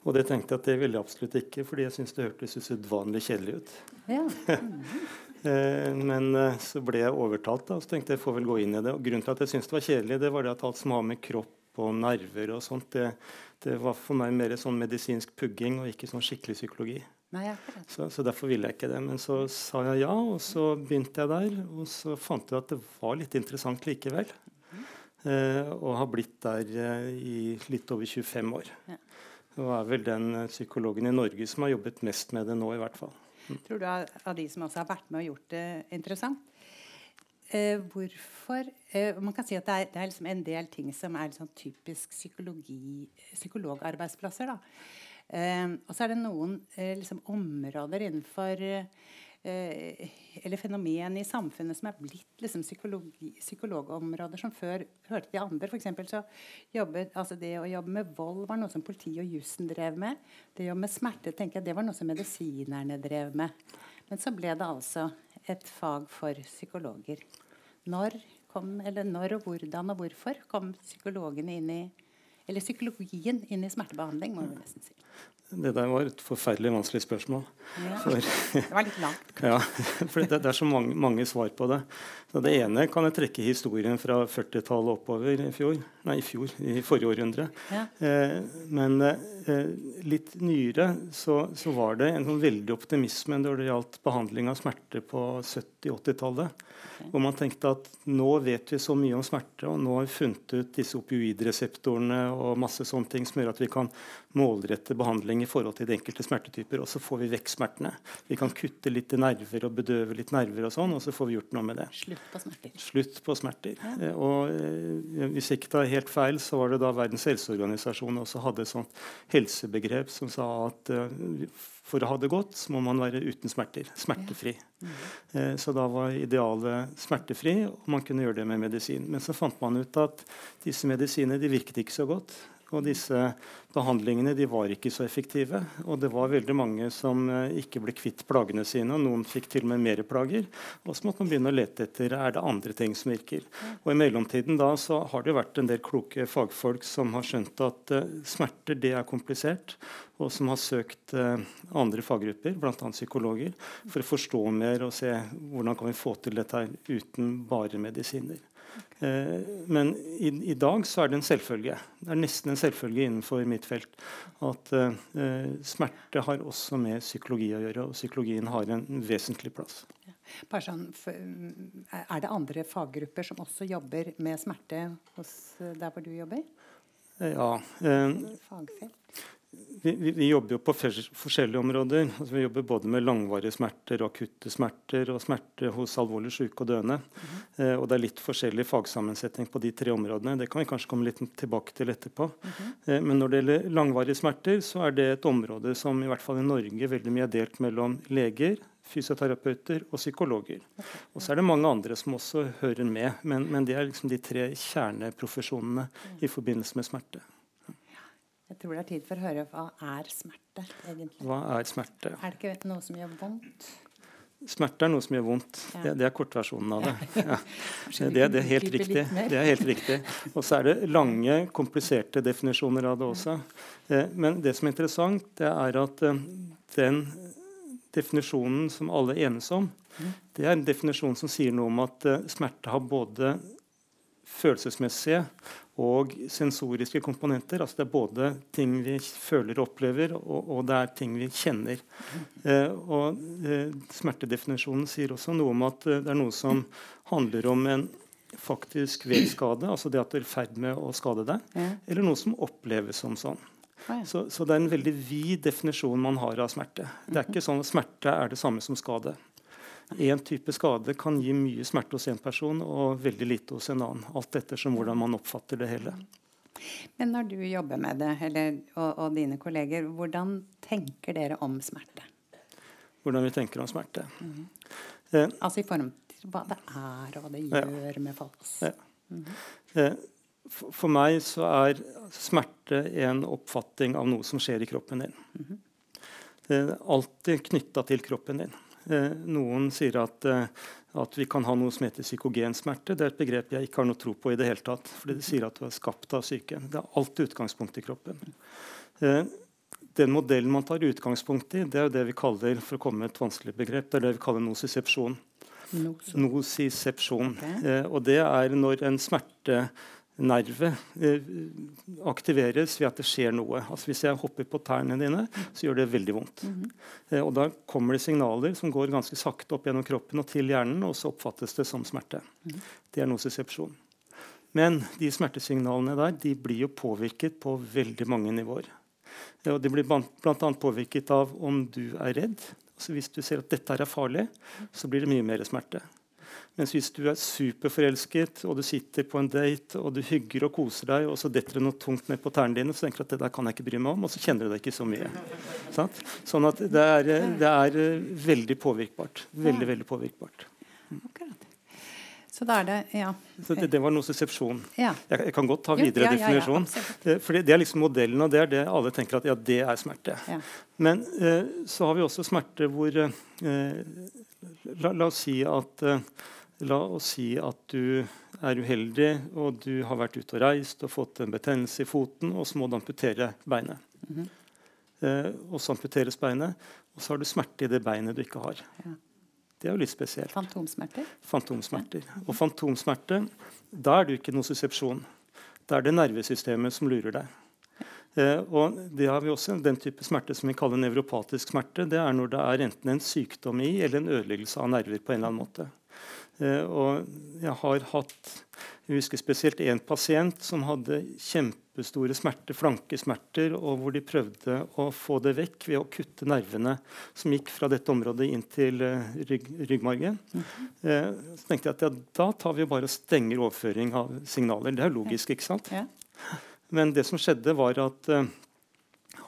Og det tenkte jeg at det ville jeg absolutt ikke, fordi jeg syntes det hørtes usedvanlig kjedelig ut. Ja. Eh, men eh, så ble jeg overtalt, da, og så tenkte jeg får vel gå inn i det. Og grunnen til at jeg syntes det var kjedelig, det var det at alt som har med kropp og nerver og sånt, det, det var for meg mer sånn medisinsk pugging og ikke sånn skikkelig psykologi. Nei. Så, så derfor ville jeg ikke det. Men så sa jeg ja, og så begynte jeg der. Og så fant jeg at det var litt interessant likevel. Eh, og har blitt der eh, i litt over 25 år. Ja. Og er vel den eh, psykologen i Norge som har jobbet mest med det nå, i hvert fall. Tror du av, de som også har vært med og gjort det interessant? Eh, hvorfor eh, Man kan si at det er, det er liksom en del ting som er liksom typisk psykologarbeidsplasser. Eh, og så er det noen eh, liksom områder innenfor eh, Eller fenomen i samfunnet som er blitt liksom psykologområder som før hørte til andre. For eksempel så jobbet, altså det å jobbe med vold var noe som politiet og jussen drev med. Det å jobbe med smerte tenker jeg, det var noe som medisinerne drev med. Men så ble det altså et fag for psykologer. Når, kom, eller når og hvordan og hvorfor kom psykologene inn i eller psykologien inn i smertebehandling? må vi nesten si. Det der var et forferdelig vanskelig spørsmål. Ja. For, Det var litt langt. ja, for det, det er så mange, mange svar på det. Så det ene kan jeg trekke historien fra 40-tallet oppover i fjor. Nei, i fjor, i forrige århundre. Ja. Eh, men eh, litt nyere så, så var det en sånn veldig optimisme når det gjaldt behandling av smerte på 70-80-tallet. Hvor man tenkte at nå vet vi så mye om smerte, og nå har vi funnet ut disse opioidreseptorene og masse sånne ting som gjør at vi kan målrette behandling i forhold til de enkelte smertetyper, og så får vi vekk smertene. Vi kan kutte litt i nerver og bedøve litt nerver, og sånn, og så får vi gjort noe med det. Slutt på smerter. Slutt på smerter. Ja. Og eh, Hvis jeg ikke tar helt feil, så var det da Verdens helseorganisasjon også hadde et sånt helsebegrep som sa at eh, for å ha det godt, så må man være uten smerter. Smertefri. Eh, Så da var idealet smertefri, og man kunne gjøre det med medisin. Men så fant man ut at disse medisinene de virket ikke så godt. Og disse behandlingene de var ikke så effektive. Og det var veldig mange som eh, ikke ble kvitt plagene sine. og Noen fikk til og med mer plager. Og så måtte man begynne å lete etter er det andre ting som virker. Og i mellomtiden da så har det vært en del kloke fagfolk som har skjønt at uh, smerter det er komplisert, og som har søkt eh, andre faggrupper, bl.a. psykologer, for å forstå mer og se hvordan kan vi få til dette uten bare medisiner. Eh, men i, i dag så er det en selvfølge. Det er nesten en selvfølge innenfor mitt felt at eh, smerte har også med psykologi å gjøre, og psykologien har en vesentlig plass. Ja. sånn, er det andre faggrupper som også jobber med smerte hos eh, der hvor du jobber? Ja, Uh, Fagfelt? Vi, vi, vi jobber jo på forskjellige områder. Altså, vi jobber både med langvarige smerter og akutte smerter og smerter hos alvorlig syke og døende. eh, og det er litt forskjellig fagsammensetning på de tre områdene. Det kan vi kanskje komme litt tilbake til etterpå. eh, men når det gjelder langvarige smerter, så er det et område som i hvert fall i Norge veldig mye er delt mellom leger, fysioterapeuter og psykologer. Og så er det mange andre som også hører med, men, men det er liksom de tre kjerneprofesjonene i forbindelse med smerte. Jeg tror det er tid for å høre hva er smerte, egentlig. Hva er smerte? Er det ikke noe som gjør vondt? Smerte er noe som gjør vondt. Ja. Det, det er kortversjonen av det. Ja. Det, det er helt riktig. Det er helt riktig. Og så er det lange, kompliserte definisjoner av det også. Eh, Men det som er interessant, det er at eh, den definisjonen som alle enes om, det er en definisjon som sier noe om at eh, smerte har både følelsesmessige og sensoriske komponenter. Altså det er både ting vi føler og opplever, og, og det er ting vi kjenner. Eh, og eh, Smertedefinisjonen sier også noe om at eh, det er noe som handler om en faktisk vevskade, altså det at du er i ferd med å skade deg, Ja. eller noe som oppleves som sånn. Ja. Så, så det er en veldig vid definisjon man har av smerte. Det er ikke sånn at smerte er det samme som skade. Én type skade kan gi mye smerte hos en person og veldig lite hos en annen. Alt ettersom hvordan man oppfatter det hele. Men når du jobber med det, eller, og, og dine kolleger, hvordan tenker dere om smerte? Hvordan vi tenker om smerte. Altså i form til hva det er, og hva det Ja. gjør med folk. Ja. Eh, For, for meg så er smerte en oppfatting av noe som skjer i kroppen din. Det er alltid knytta til kroppen din. Eh, Noen sier at, eh, at vi kan ha noe som heter psykogensmerte. Det er et begrep jeg ikke har noe tro på i det hele tatt. fordi det sier at du er skapt av syke. Det er alltid utgangspunkt i kroppen. Eh, den modellen man tar utgangspunkt i, det er det vi kaller for å komme med et vanskelig begrep, det er det vi kaller nosisepsjon. Nosisepsjon. Okay. Og det er når en smertenerve eh, aktiveres ved at det skjer noe. Altså Hvis jeg hopper på tærne dine, så gjør det veldig vondt. Mm -hmm. eh, og Da kommer det signaler som går ganske sakte opp gjennom kroppen og til hjernen, og så oppfattes det som smerte. Mm -hmm. Det er nosesepsjon. Men de smertesignalene der de blir jo påvirket på veldig mange nivåer. Og de blir bl.a. påvirket av om du er redd, så hvis du ser at dette er farlig, så blir det mye mer smerte. Mens hvis du er superforelsket, og du sitter på en date og du hygger og koser deg, og så detter det noe tungt ned på tærne dine, så tenker du at det der kan jeg ikke bry meg om, og så kjenner du deg ikke så mye. Sånn at det er, det er veldig påvirkbart. Veldig, veldig påvirkbart. Akkurat. Så da er det, ja. Så det, det var nosisepsjon. Ja. Jeg, jeg, kan godt ta videre ja, definisjon. Ja, for det, det, er liksom modellen, og det er det alle tenker at ja, det er smerte. Men eh, så har vi også smerte hvor eh, la, la, oss si at eh, La oss si at du er uheldig, og du har vært ute og reist og fått en betennelse i foten, og så må du amputere beinet. Mm -hmm. og så amputeres beinet, og så har du smerte i det beinet du ikke har. Ja. Det er jo litt spesielt. Fantomsmerter? Fantomsmerter. Og fantomsmerte, da er det jo ikke nosisepsjon. Da er det nervesystemet som lurer deg. Eh, og det har vi også, Den type smerte som vi kaller nevropatisk smerte, det er når det er enten en sykdom i eller en ødeleggelse av nerver. på en eller annen måte. Eh, og jeg har hatt jeg husker spesielt én pasient som hadde kjempestore smerter, flankesmerter, og hvor de prøvde å få det vekk ved å kutte nervene som gikk fra dette området inn til uh, rygg, ryggmargen. Mm -hmm. så tenkte jeg at ja, da tar vi bare og stenger overføring av signaler. Det er logisk, ikke sant? Ja. Men det som skjedde, var at uh,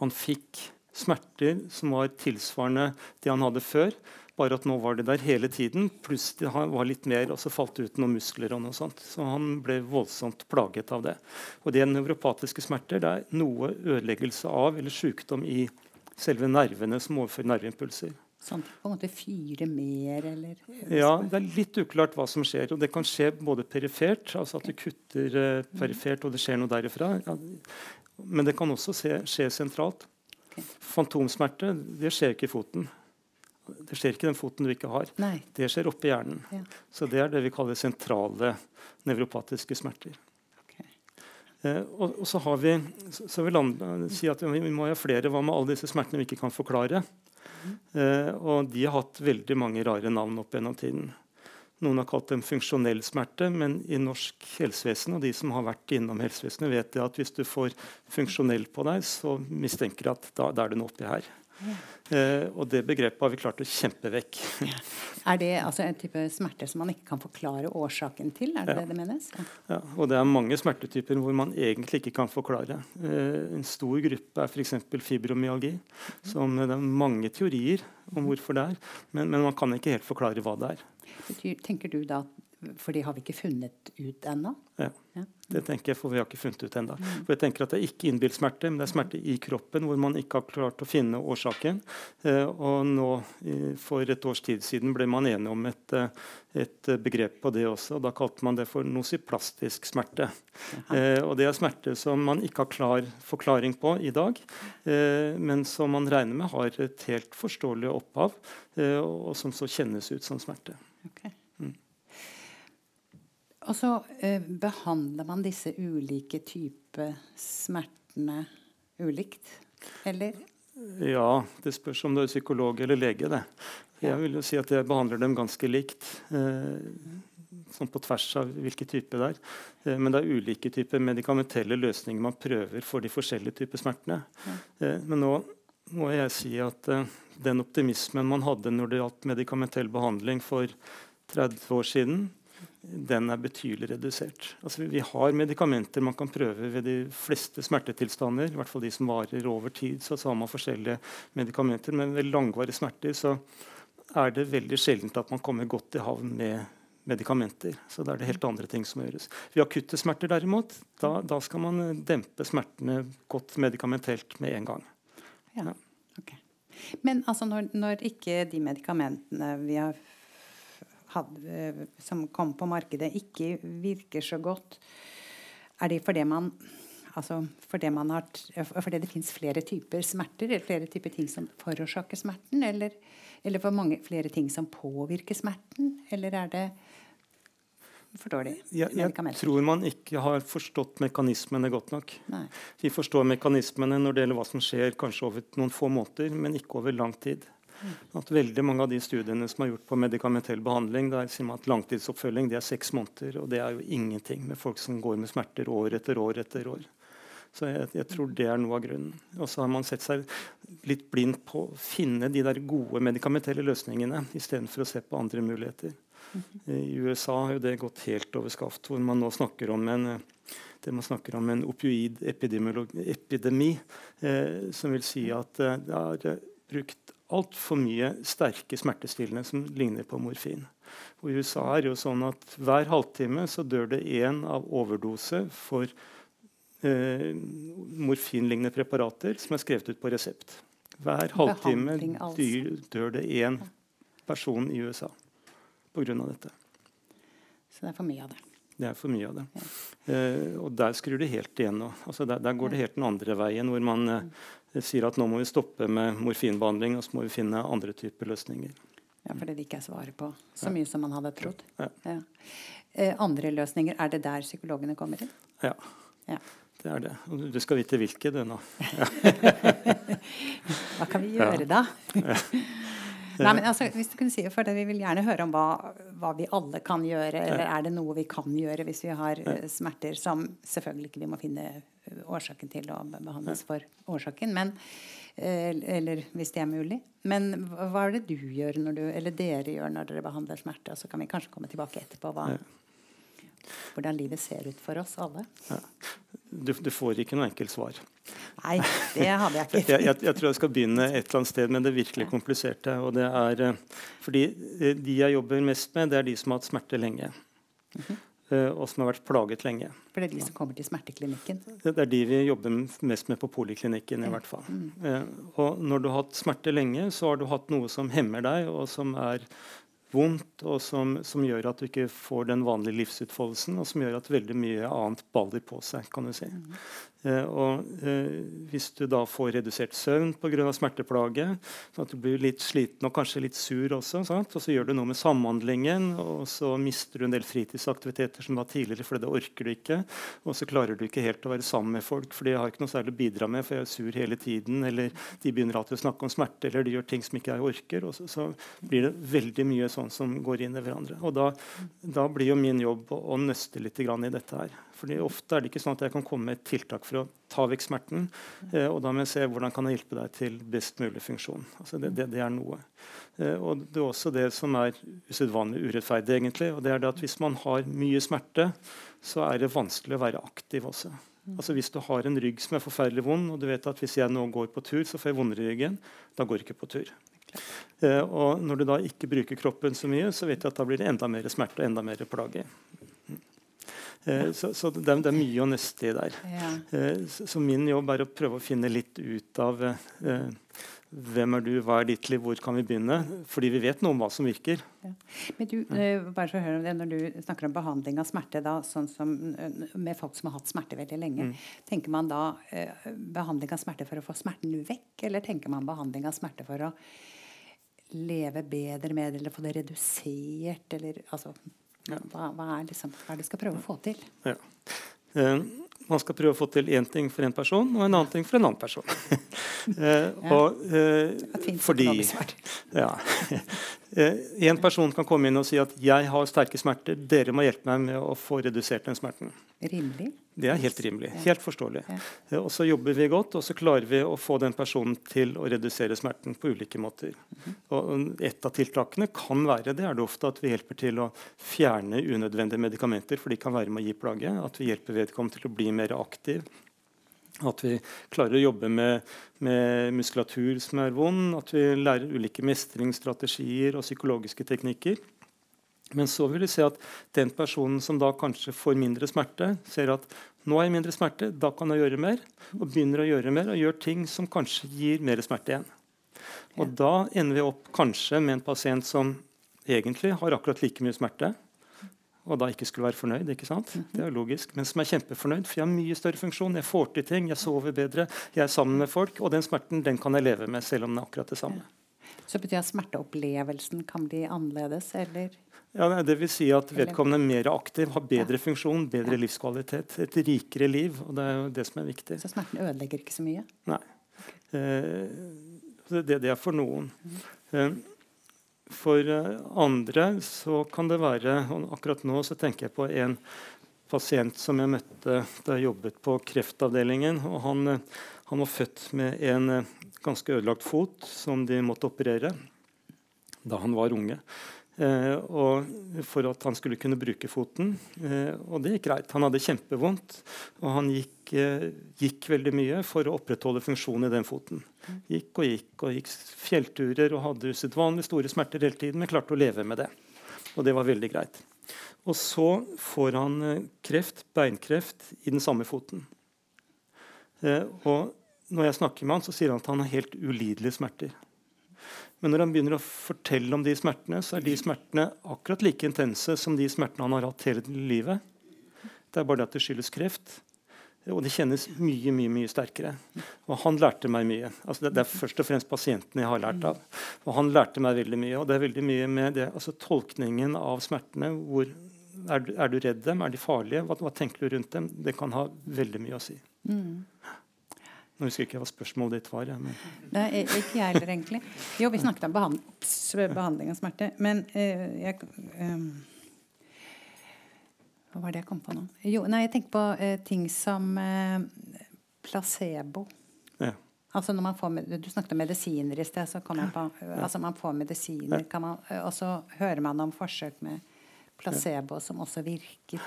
han fikk smerter som var tilsvarende det han hadde før. Bare at nå var det der hele tiden, pluss de var litt mer, og så falt det ut noen muskler. og noe sånt. Så han ble voldsomt plaget av det. Og det er nevropatiske smerter det er noe ødeleggelse av eller sykdom i selve nervene som overfører nerveimpulser. Sånn på en måte fyre mer, eller? Ja, det er litt uklart hva som skjer. og Det kan skje både perifert, altså at du kutter uh, perifert og det skjer noe derifra. Ja, men det kan også se, skje sentralt. Okay. Fantomsmerte det skjer ikke i foten. Det skjer ikke den foten du ikke har. Nei. Det skjer oppi hjernen. Ja. Så det er det vi kaller sentrale nevropatiske smerter. Okay. Eh, og, og, så har vi så vil andre si at vi, vi må ha flere. Hva med alle disse smertene vi ikke kan forklare? Mm. Eh, og de har hatt veldig mange rare navn opp gjennom tiden. Noen har kalt dem funksjonell smerte, men i norsk helsevesen og de som har vært innom helsevesenet, vet at hvis du får funksjonell på deg, så mistenker de at da, da er det noe oppi her. Eh, og det begrepet har vi klart å kjempe vekk. er det altså en type smerte som man ikke kan forklare årsaken til? Er det ja. det det menes? Ja. og det er mange smertetyper hvor man egentlig ikke kan forklare. Eh, en stor gruppe er f.eks. fibromyalgi. Som det er mange teorier om hvorfor det er, men, men man kan ikke helt forklare hva det er. Tenker du da for det har vi ikke funnet ut ennå? Ja, det tenker jeg, for vi har ikke funnet ut ennå. Mm. For jeg tenker at Det er ikke innbilt smerte, men det er smerte i kroppen hvor man ikke har klart å finne årsaken. Eh, og nå, For et års tid siden ble man enige om et, eh, et begrep på det også. og Da kalte man det for nosiplastisk smerte. Eh, og Det er smerte som man ikke har klar forklaring på i dag, men som man regner med har et helt forståelig opphav, og som så kjennes ut som smerte. Okay. Og så eh, behandler man disse ulike typer smertene ulikt, eller? Ja, det spørs om du er psykolog eller lege. det. Jeg vil jo si at jeg behandler dem ganske likt. Eh, sånn på tvers av hvilken type det er. Eh, men det er ulike typer medikamentelle løsninger man prøver for de forskjellige typer smertene. Eh, men nå må jeg si at eh, den optimismen man hadde når det gjaldt medikamentell behandling for 30 år siden, den er betydelig redusert. Altså, vi har medikamenter man kan prøve ved de fleste smertetilstander. i hvert fall de som varer over tid. så, så har man forskjellige medikamenter, Men ved langvarige smerter så er det veldig sjeldent at man kommer godt i havn med medikamenter. Så da er det helt andre ting som gjøres. Ved akutte smerter derimot, da, da, skal man dempe smertene godt medikamentelt med en gang. Ja, ok. Men altså når, når ikke de medikamentene vi har hadde, som kom på markedet, ikke virker så godt, er det fordi man altså fordi, har, fordi det fins flere typer smerter, eller flere typer ting som forårsaker smerten? Eller, eller for mange flere ting som påvirker smerten? Eller er det for dårlig? Jeg, jeg tror man ikke har forstått mekanismene godt nok. Nei. Vi forstår mekanismene når det gjelder hva som skjer kanskje over noen få måneder, men ikke over lang tid. At veldig Mange av de studiene som er gjort på medikamentell behandling, der sier man at langtidsoppfølging det er seks måneder. og Det er jo ingenting med folk som går med smerter år etter år etter år. Så jeg, jeg tror det er noe av grunnen. Og så har man sett seg litt blind på å finne de der gode medikamentelle løsningene istedenfor å se på andre muligheter. I USA har jo det gått helt over skaft, hvor man nå snakker om en det man snakker om en opioidepidemi, eh, som vil si at eh, det er brukt altfor mye sterke smertestillende som ligner på morfin. Og I USA er det jo sånn at hver halvtime så dør det én av overdose for eh, morfinlignende preparater som er skrevet ut på resept. Hver halvtime dyr, dør det én person i USA pga. dette. Så det er for mye av det. Det er for mye av det. Ja. Eh, og der skrur det helt igjen nå. Altså der, der, går det helt den andre veien, hvor man eh, sier at nå må vi stoppe med morfinbehandling og så må vi finne andre typer løsninger. Ja, Fordi det ikke er svaret på så mye som man hadde trodd. Ja. Ja. Eh, andre løsninger, er det der psykologene kommer inn? Ja. ja. Det er det. Og du skal vite hvilke, du nå. Hva kan vi gjøre da? Nei, men altså, hvis du kunne si for det, Vi vil gjerne høre om hva, hva, vi alle kan gjøre. Eller er det noe vi kan gjøre hvis vi har uh, smerter som selvfølgelig ikke vi må finne eh, årsaken til å behandles for årsaken. Men, uh, eller hvis det er mulig. Men hva er det du gjør når du, eller dere gjør når dere behandler smerte? Og Så kan vi kanskje komme tilbake etterpå hva, hvordan livet ser ut for oss alle. Ja. Du, du, får ikke noe enkelt svar. Nei, det hadde jeg ikke. jeg, jeg, jeg, tror jeg skal begynne et eller annet sted med det virkelig kompliserte. og det er, eh, fordi eh, De jeg jobber mest med, det er de som har hatt smerte lenge. Mm -hmm. Og som har vært plaget lenge. For det er de som kommer til smerteklinikken? Det er de vi jobber mest med på poliklinikken. i hvert fall. Mm. Og når du har hatt smerte lenge, så har du hatt noe som hemmer deg, og som er vondt, og som, som, gjør at du ikke får den vanlige livsutfoldelsen, og som gjør at veldig mye annet baller på seg. kan du si. Eh, og eh, Hvis du da får redusert søvn pga. smerteplage, sånn at du blir litt sliten og kanskje litt sur også, sant? og så gjør du noe med samhandlingen, og så mister du en del fritidsaktiviteter som var tidligere fordi det orker du ikke, og så klarer du ikke helt å være sammen med folk, for de har ikke noe særlig å bidra med, for jeg er sur hele tiden, eller de begynner alltid å snakke om smerte, eller de gjør ting som ikke jeg orker, og så, så blir det veldig mye sånn som går inn i hverandre. Og da, da blir jo min jobb å, å nøste litt i dette her. Fordi Ofte er det ikke sånn at jeg kan komme med et tiltak for å ta vekk smerten. Eh, og da må jeg se hvordan kan jeg hjelpe deg til best mulig funksjon. Altså det, det, det, er noe. Eh, og Det er også det som er usedvanlig urettferdig. egentlig, og det er det at Hvis man har mye smerte, så er det vanskelig å være aktiv også. Altså Hvis du har en rygg som er forferdelig vond, og du vet at hvis jeg nå går på tur, så får jeg vondere i ryggen, da går jeg ikke på tur. Eh, og Når du da ikke bruker kroppen så mye, så vet jeg at da blir det enda mer smerte og enda mer plage. Eh, så, så det, det, er, mye å nøste i der. Eh, så, så, min jobb er å prøve å finne litt ut av eh, hvem er du, hva er ditt liv, hvor kan vi begynne? Fordi vi vet noe om hva som virker. Ja. Men du, bare for å høre om det, Når du snakker om behandling av smerte, da, sånn som med folk som har hatt smerte veldig lenge, mm. tenker man da eh, behandling av smerte for å få smerten vekk, eller tenker man behandling av smerte for å leve bedre med det, eller få det redusert? Eller, altså, hva, hva, er liksom, hva, er det du skal prøve å få til? Ja. Eh, man skal prøve å få til én ting for en person og en annen ting for en annen person. uh, og, uh, fordi ja. En person kan komme inn og si at 'jeg har sterke smerter', dere må hjelpe meg med å få redusert den smerten. Rimelig? Det er helt rimelig. Helt forståelig. Ja. Og så jobber vi godt, og så klarer vi å få den personen til å redusere smerten på ulike måter. Mm. Og Et av tiltakene kan være det er det ofte at vi hjelper til å fjerne unødvendige medikamenter, for de kan være med å gi plage. At vi hjelper vedkommende til å bli mer aktiv. At vi klarer å jobbe med, med muskulatur som er vond. At vi lærer ulike mestringsstrategier og psykologiske teknikker. Men så vil vi se at den personen som da kanskje får mindre smerte, ser at nå har jeg mindre smerte, da kan jeg gjøre mer. Og begynner å gjøre mer og gjør ting som kanskje gir mer smerte igjen. Og ja. da ender vi opp kanskje med en pasient som egentlig har akkurat like mye smerte. og da ikke skulle være fornøyd. ikke sant? Det er logisk. Men som er kjempefornøyd, for jeg har mye større funksjon. Jeg får til ting, jeg sover bedre, jeg er sammen med folk. Og den smerten den kan jeg leve med, selv om den er akkurat det samme. Så betyr det at smerteopplevelsen kan bli annerledes, eller? Ja, det vil si at vedkommende er mer aktiv, har bedre funksjon, bedre livskvalitet. Et rikere liv. og Det er jo det som er viktig. Så smerten ødelegger ikke så mye? Nei. Eh, det, det, er for noen. Eh, for eh, andre så kan det være og Akkurat nå så tenker jeg på en pasient som jeg møtte da jeg jobbet på kreftavdelingen. og Han, eh, han var født med en eh, ganske ødelagt fot som de måtte operere da han var unge. Eh, for at han skulle kunne bruke foten. Eh, og det gikk greit. Han hadde kjempevondt, og han gikk, eh, gikk, veldig mye for å opprettholde funksjonen i den foten. Gikk og gikk og gikk fjellturer og hadde usedvanlig store smerter hele tiden, men klarte å leve med det. Og det var veldig greit. Og så får han kreft, beinkreft, i den samme foten. Og når jeg snakker med han, så sier han at han har helt ulidelige smerter. Men når han begynner å fortelle om de smertene, så er de smertene akkurat like intense som de smertene han har hatt hele livet. Det er bare det at det skyldes kreft. Og det kjennes mye mye, mye sterkere. Og han lærte meg mye. Altså det, er først og fremst pasientene jeg har lært av. Og han lærte meg veldig mye. Og det er veldig mye med det, altså tolkningen av smertene. Hvor, er, du, er, du, redd dem? Er de farlige? Hva, hva, tenker du rundt dem? Det kan ha veldig mye å si. Mm. Nå husker jeg ikke hva spørsmålet ditt var. Ja, men... Nei, ikke jeg heller, egentlig. Jo, vi snakket om behand behandling av smerte. Men uh, jeg um, Hva var det jeg kom på nå? Jo, nei, jeg tenker på uh, ting som uh, placebo. Ja. Altså når man får, Du snakket om medisiner i sted. så kom jeg på, altså Man får medisiner, man, og så hører man om forsøk med placebo som også virker.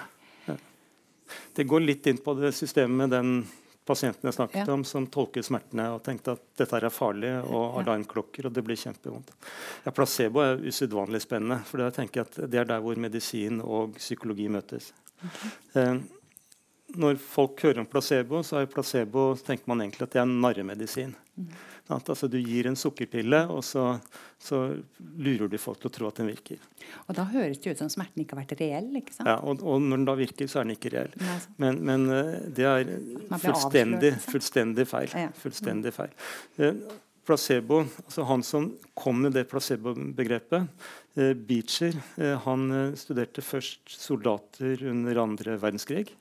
Det går litt inn på det systemet med den pasientene jeg snakket ja. om, som tolket smertene og tenkte at dette er farlig, og alarmklokker, og det blir kjempevondt. Ja, placebo er usedvanlig spennende, for jeg tenker at det er der hvor medisin og psykologi møtes. Okay. Eh, når folk hører om placebo, så er placebo, tenker man egentlig at det er narremedisin. Mm. Altså, du gir en sukkerpille, og så, så, lurer du folk til å tro at den virker. Og Da høres det ut som smerten ikke har vært reell? ikke sant? Ja, og, og når den da virker, så er den ikke reell. Men, men uh, det er fullstendig, fullstendig, feil. Fullstendig feil. Uh, placebo, altså Han som kom med det placebo-begrepet, eh, Beecher, han studerte først soldater under andre verdenskrig.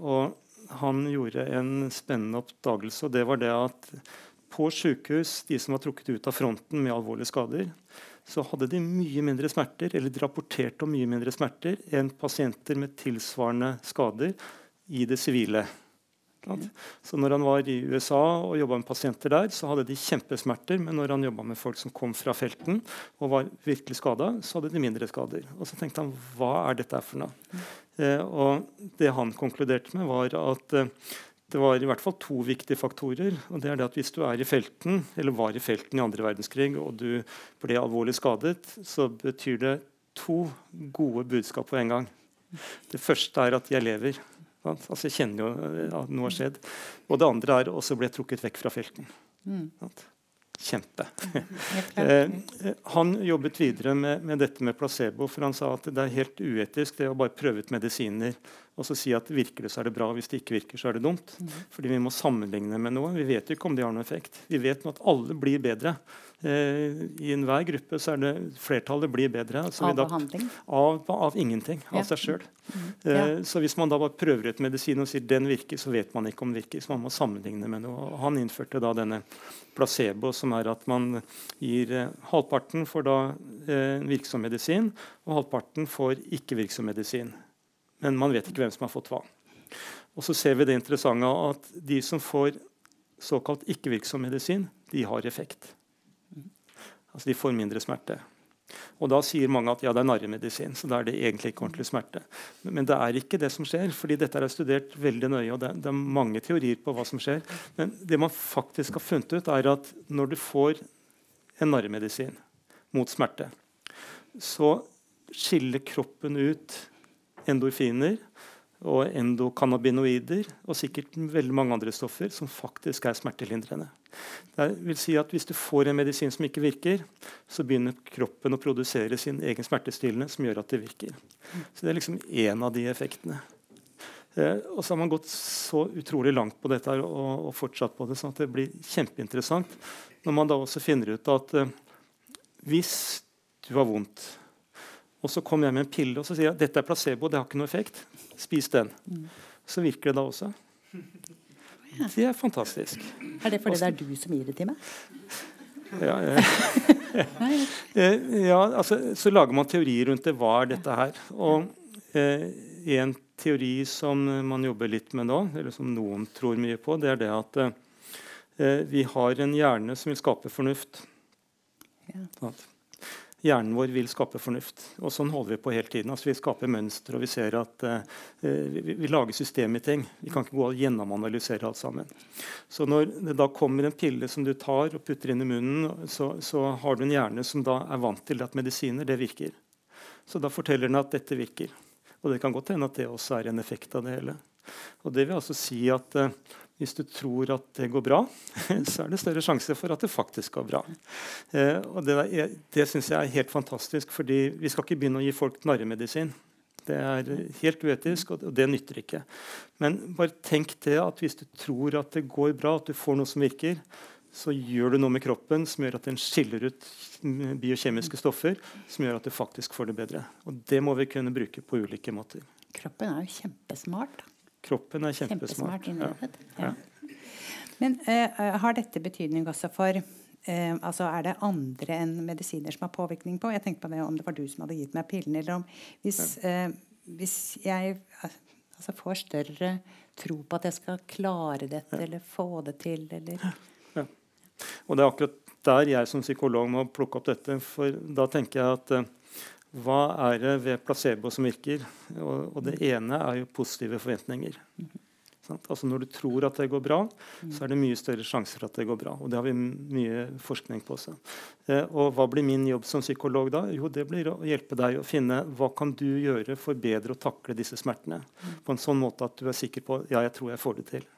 og han gjorde en spennende oppdagelse, og det var det at på sykehus, de som var trukket ut av fronten med alvorlige skader, så hadde de mye mindre smerter, eller de rapporterte om mye mindre smerter enn pasienter med tilsvarende skader i det sivile. Så når han var i USA og jobba med pasienter der, så hadde de kjempesmerter. Men når han jobba med folk som kom fra felten og var virkelig skada, så hadde de mindre skader. Og så tenkte han hva er dette for noe? Eh, og det han konkluderte med, var at eh, det var i hvert fall to viktige faktorer. og det er det at Hvis du er i felten, eller var i felten i andre verdenskrig og du ble alvorlig skadet, så betyr det to gode budskap på en gang. Det første er at jeg lever. Altså Jeg kjenner jo at noe har skjedd. Og det andre er også ble trukket vekk fra felten. Mm. Kjempe. Eh, han jobbet videre med, med, dette med placebo, for han sa at det er helt uetisk det å bare prøve ut medisiner og så si at virker det, så er det bra. Hvis det ikke virker, så er det dumt. Mm. Fordi vi må sammenligne med noe. Vi vet jo ikke om det har noen effekt. Vi vet nå at alle blir bedre. Eh, I enhver gruppe så er det flertallet blir bedre. Altså av behandling? Av, av, ingenting. Av ja. seg sjøl. Mm. Ja. Eh, så hvis man da bare prøver ut medisin og sier den virker, så vet man ikke om den virker. Så man må sammenligne med noe. Og han innførte da denne placebo, som er at man gir eh, halvparten for da eh, virksom medisin, og halvparten for ikke-virksom medisin men man vet ikke hvem som har fått hva. Og så ser vi det interessante at de som får såkalt ikke-virksom medisin, de har effekt. Altså De får mindre smerte. Og Da sier mange at ja, det er narremedisin, så da er det egentlig ikke ordentlig smerte. Men det er ikke det som skjer, fordi dette er studert veldig nøye. og det, det, er mange teorier på hva som skjer. Men det man faktisk har funnet ut, er at når du får en narremedisin mot smerte, så skiller kroppen ut endorfiner. og endokannabinoider og sikkert veldig mange andre stoffer som faktisk er smertelindrende. Det vil si at Hvis du får en medisin som ikke virker, så begynner kroppen å produsere sin egen smertestillende som gjør at det virker. Så Det er liksom én av de effektene. Eh, og så har man gått så utrolig langt på dette og, og fortsatt på det, sånn at det blir kjempeinteressant når man da også finner ut at eh, hvis du har vondt og så kommer jeg med en pille og så sier jeg, dette er placebo, det har ikke noe effekt. Spis den. Så virker det da også. Det er fantastisk. Er det fordi det er du som gir det til meg? Ja, eh, ja, altså, så lager man teorier rundt det. Hva er dette her? Og eh, en teori som man jobber litt med nå, eller som noen tror mye på, det er det at eh, vi har en hjerne som vil skape fornuft. Ja. Hjernen vår vil skape fornuft. Og sånn holder vi på hele tiden. Altså, vi skaper mønstre, og vi ser at uh, vi, vi, lager system i ting. Vi kan ikke gå og gjennomanalysere alt sammen. Så når det da kommer en pille som du tar og putter inn i munnen, så, så har du en hjerne som da er vant til at medisiner, det virker. Så da forteller den at dette virker. Og det kan godt hende at det også er en effekt av det hele. Og det vil altså si at uh, hvis du tror at det går bra, så er det større sjanse for at det faktisk går bra. Eh, og Det, er, det syns jeg er helt fantastisk, fordi vi skal ikke begynne å gi folk narremedisin. Det er helt uetisk, og det nytter ikke. Men bare tenk det at hvis du tror at det går bra, at du får noe som virker, så gjør du noe med kroppen som gjør at den skiller ut biokjemiske stoffer som gjør at du faktisk får det bedre. Og det må vi kunne bruke på ulike måter. Kroppen er jo kjempesmart. Kroppen er kjempesmart. kjempesmart ja. Ja. Men uh, har dette betydning også for uh, altså Er det andre enn medisiner som har påvirkning på? Jeg tenkte på det om det var du som hadde gitt meg pillen, eller om Hvis, uh, hvis jeg altså, får større tro på at jeg skal klare dette, eller få det til, eller ja. Og det er akkurat der jeg som psykolog må plukke opp dette. For da tenker jeg at hva er det ved placebo som virker? Og, og det ene er jo positive forventninger. Altså Når du tror at det går bra, så er det mye større sjanser for at det går bra. Og det har vi mye forskning på også. Eh, og hva blir min jobb som psykolog da? Jo, det blir å hjelpe deg å finne hva kan du gjøre for bedre å takle disse smertene. På en sånn måte at du er sikker på ja, jeg tror jeg får det til.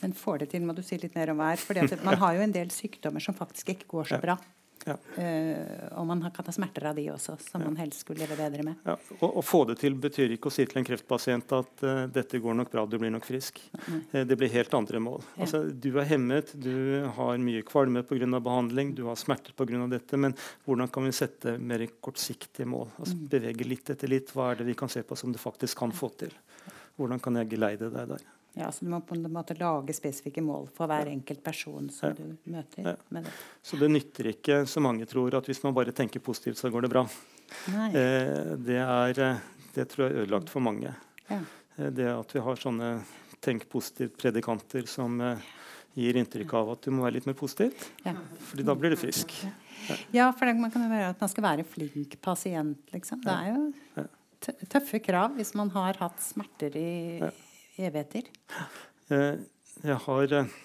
Men får det til må du si litt mer om hva er. For man har jo en del sykdommer som faktisk ikke går så bra. Ja. Uh, og man kan ha smerter av de også, som ja. man helst skulle leve bedre med. Ja. Å få det til betyr ikke å si til en kreftpasient at uh, dette går nok bra, du blir nok frisk. Uh, det blir helt andre mål. Altså, du er hemmet, du har mye kvalme pga. behandling, du har smerter pga. dette, men hvordan kan vi sette mer kortsiktige mål? Altså, mm. Bevege litt etter litt. Hva er det vi kan se på som du faktisk kan få til? Hvordan kan jeg geleide deg der? Ja, så Du må på en måte lage spesifikke mål for hver enkelt person som ja. du møter. Ja. Det. Så det nytter ikke, som mange tror, at hvis man bare tenker positivt, så går det bra. Eh, det, er, eh, det tror jeg er ødelagt for mange. Ja. Eh, det at vi har sånne tenk positivt-predikanter som eh, gir inntrykk av at du må være litt mer positiv. Ja. Fordi da blir du frisk. Ja, for det, man kan jo være at man skal være flink pasient, liksom. Det er jo tøffe krav hvis man har hatt smerter i evigheter? Eh, jeg har, eh,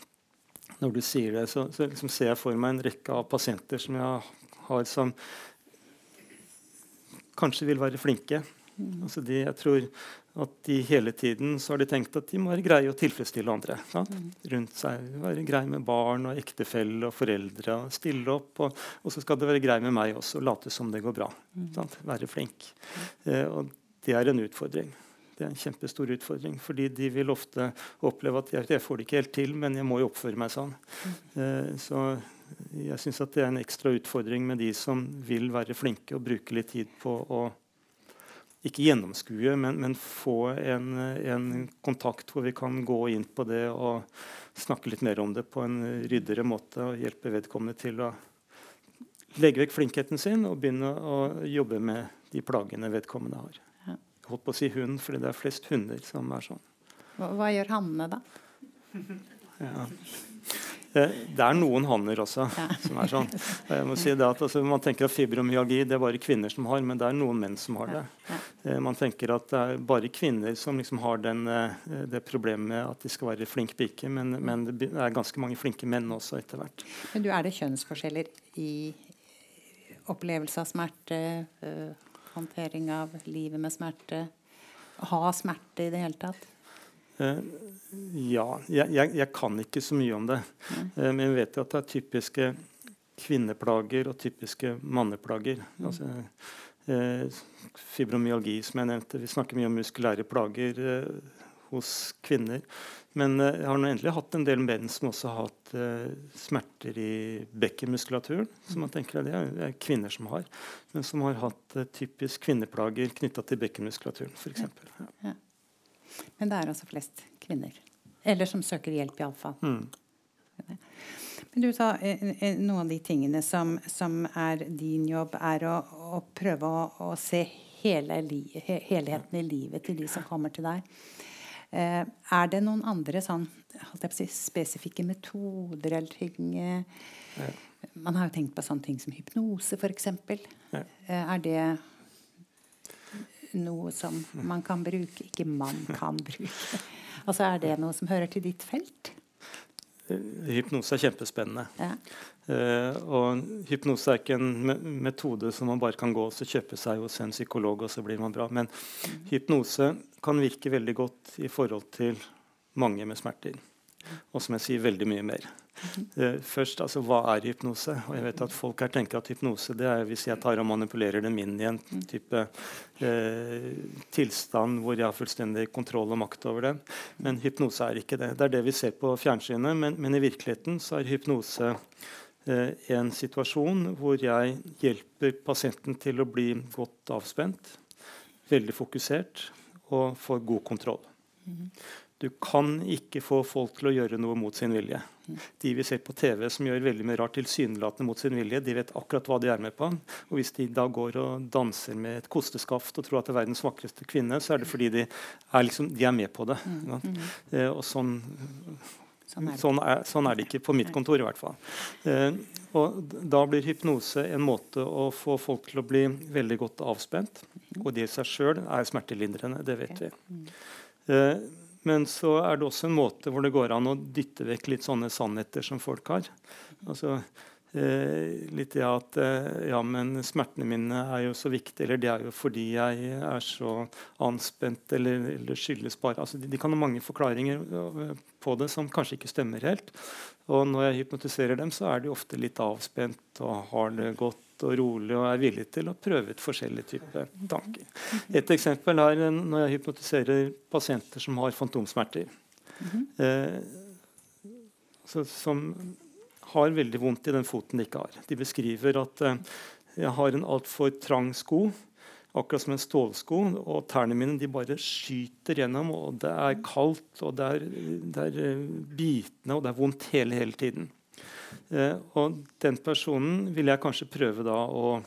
Når du sier det, så, så liksom ser jeg for meg en rekke av pasienter som jeg har som kanskje vil være flinke. Mm. Altså de, jeg tror at de hele tiden så har de tenkt at de må være greie å tilfredsstille andre. Mm. Rundt seg, Være greie med barn og ektefelle og foreldre. og Stille opp. Og, og, så skal det være greie med meg også, late som det går bra. Mm. Være flink. Eh, og det er en utfordring. Det er en kjempestor utfordring. fordi de vil ofte oppleve at jeg, jeg får det ikke helt til, men jeg må jo oppføre meg sånn. Eh, så jeg syns det er en ekstra utfordring med de som vil være flinke og bruke litt tid på å ikke gjennomskue, men, men få en, en, kontakt hvor vi kan gå inn på det og snakke litt mer om det på en ryddere måte og hjelpe vedkommende til å legge vekk flinkheten sin og begynne å jobbe med de plagene vedkommende har holdt på å si hund, fordi det er flest hunder som er sånn. Hva, hva gjør hannene, da? Ja. Det er noen hanner også ja. som er sånn. Jeg må si det at altså, Man tenker at fibromyalgi det er bare kvinner som har, men det er noen menn som har det. Ja. Ja. Man tenker at det er bare kvinner som liksom har den, eh, det problemet med at de skal være flink pike, men, men, det er ganske mange flinke menn også etter hvert. Men du, Er det kjønnsforskjeller i opplevelse av smerte? Håndtering av livet med smerte? ha smerte i det hele tatt? Uh, ja. Jeg, jeg, jeg, kan ikke så mye om det. Uh, men jeg vet jo at det er typiske kvinneplager og typiske manneplager. Mm. Altså, uh, fibromyalgi, som jeg nevnte. Vi snakker mye om muskulære plager hos kvinner. Men jeg har nå endelig hatt en del menn som også har hatt smerter i bekkenmuskulaturen. som man tenker Det er kvinner som har. Men som har hatt typisk kvinneplager knytta til bekkenmuskulaturen, f.eks. Ja. Ja. Men det er altså flest kvinner. Eller som søker hjelp, iallfall. Mm. Men du sa eh, eh, noen av de tingene som, som er din jobb, er å, å prøve å, å se hele li, helheten i livet til de som kommer til deg. Eh, er det noen andre sånn, si, spesifikke metoder eller ting eh, ja. Man har jo tenkt på sånne ting som hypnose, f.eks. Ja. Eh, er det noe som man kan bruke, ikke man kan bruke. Altså Er det noe som hører til ditt felt? Hypnose er kjempespennende. Ja. Uh, og hypnose er ikke en metode som man bare kan gå og kjøpe seg hos en psykolog, og så blir man bra. Men mm. hypnose kan virke veldig godt i forhold til mange med smerter. Og som jeg sier, veldig mye mer. Uh, først, altså, Hva er hypnose? Og jeg vet at Folk her tenker at hypnose det er hvis jeg tar og manipulerer dem inn i en type uh, tilstand hvor jeg har fullstendig kontroll og makt over dem. Men hypnose er ikke det. Det er det vi ser på fjernsynet, men, men i virkeligheten så er hypnose en situasjon hvor jeg hjelper pasienten til å bli godt avspent, veldig fokusert og får god kontroll. -hmm. Du kan ikke få folk til å gjøre noe mot sin vilje. De vi ser på TV som gjør veldig mye rart tilsynelatende mot sin vilje, de vet akkurat hva de er med på. Og Hvis de da går og danser med et kosteskaft og tror at det er verdens vakreste kvinne, så er det fordi de er, liksom, de er med på det. Mm, mm. Eh, og sånn Sånn er, sånn, er, sånn er, det ikke på mitt kontor, i hvert fall. Eh, og Da blir hypnose en måte å få folk til å bli veldig godt avspent. Og det i seg sjøl er smertelindrende, det vet vi. Eh, men så er det også en måte hvor det går an å dytte vekk litt sånne sannheter som folk har. Altså, litt det at eh, ja, men smertene mine er jo så viktige, eller det er jo fordi jeg er så anspent, eller, eller skyldes bare altså, de, de, kan ha mange forklaringer eh, på det som kanskje ikke stemmer helt. Og når jeg hypnotiserer dem, så er de ofte litt avspent og har det godt og rolig og er villig til å prøve ut forskjellige typer tanker. Et eksempel er når jeg hypnotiserer pasienter som har fantomsmerter. Eh, så, som har veldig vondt i den foten de ikke har. De beskriver at eh, jeg har en altfor trang sko, akkurat som en stålsko, og tærne mine de bare skyter gjennom. og Det er kaldt, og det er, det er eh, bitende, og det er vondt hele, hele tiden. Eh, og den personen vil jeg kanskje prøve da å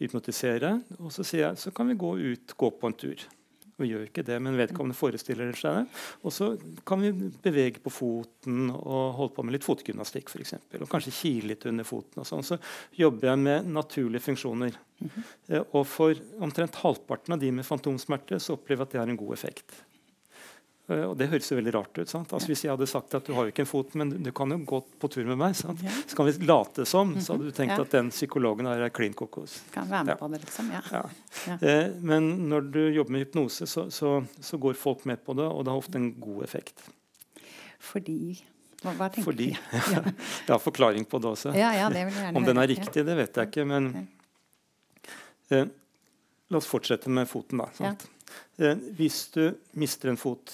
hypnotisere. Og så sier jeg så kan vi gå ut, gå på en tur. Vi gjør ikke det, men vedkommende forestiller seg det. Og så kan vi bevege på foten og holde på med litt fotgymnastikk f.eks. Og kanskje kile litt under foten. og sånn. Så jobber jeg med naturlige funksjoner. Mm -hmm. Og for omtrent halvparten av de med fantomsmerte så opplever jeg at det har en god effekt. Eh, og Det høres jo veldig rart ut. sant? Altså Hvis jeg hadde sagt at du har jo ikke en fot, men du kan jo gå på tur med meg, sant? så kan vi late som, så hadde du tenkt ja. at den psykologen er klin kokos. Kan være med ja. på det, liksom. Ja. ja. Eh, men når du jobber med hypnose, så, så, så, går folk med på det, og det har ofte en god effekt. Fordi Hva, hva tenker Fordi, ja. Jeg har forklaring på det også. Ja, ja, det vil jeg Om den er riktig, det vet jeg ikke, men eh, La oss fortsette med foten, da. Eh, hvis du mister en fot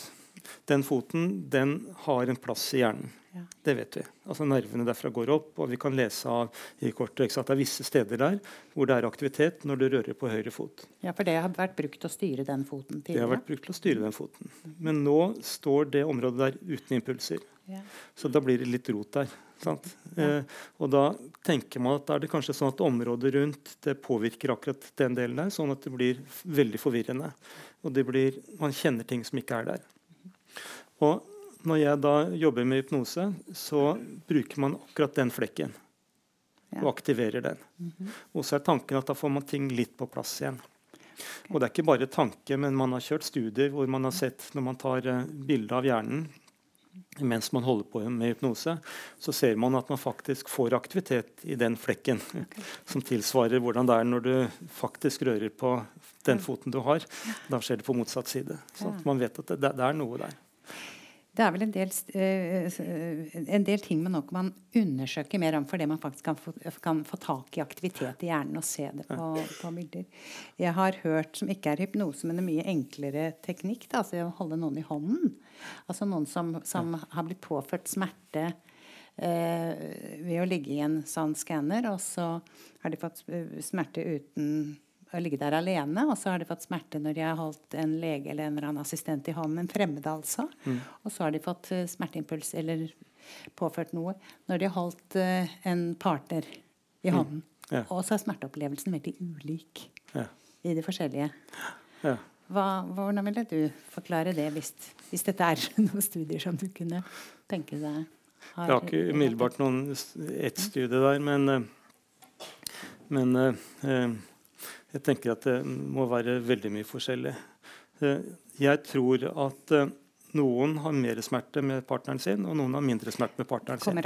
den foten den har en plass i hjernen. Ja. Det vet vi. Altså Nervene derfra går opp, og vi kan lese av i kortet at det er visse steder der hvor det er aktivitet når du rører på høyre fot. Ja, For det har vært brukt til å styre den foten tidligere? Det har vært brukt til å styre den foten. Men nå står det området der uten impulser. Ja. Så da blir det litt rot der. Ja. Eh, og da tenker man at da er det kanskje sånn at området rundt det påvirker akkurat den delen der, sånn at det blir veldig forvirrende. Og blir, man kjenner ting som ikke er der. Og når jeg da jobber med hypnose, så bruker man akkurat den flekken. Ja. Og aktiverer den. Mm -hmm. Og så er tanken at da får man ting litt på plass igjen. Okay. Og det er ikke bare tanke, men man har kjørt studier hvor man har sett når man tar uh, bilde av hjernen mens man holder på med hypnose, så ser man at man faktisk får aktivitet i den flekken. Okay. Som tilsvarer hvordan det er når du faktisk rører på den foten du har. Da skjer det på motsatt side. Så man vet at det, det er noe der. Det er vel en del, uh, en del ting man nok man undersøker mer om fordi man faktisk kan få, kan få, tak i aktivitet i hjernen og se det på, på, bilder. Jeg har hørt, som ikke er hypnose, men en mye enklere teknikk, da, altså å holde noen i hånden. Altså noen som, som har blitt påført smerte Eh, ved å ligge i en sånn skanner, og så har de fått smerte uten å ligge der alene. Og så har de fått smerte når de har holdt en lege eller en eller annen assistent i hånden. En fremmed, altså. Mm. Og så har de fått uh, smerteimpuls eller påført noe når de har holdt uh, en partner i mm. hånden. Mm. Ja. Og så er smerteopplevelsen veldig ulik ja. i de forskjellige. Ja. Hva, hvordan ville du forklare det, hvis, hvis, dette er noen studier som du kunne tenke deg? Har, jeg har ikke umiddelbart noen ett studie der, men, eh, men uh, jeg tenker at det må være veldig mye forskjellig. Eh, jeg tror at eh, noen har mer smerte med partneren sin, og noen har mindre smerte med partneren sin.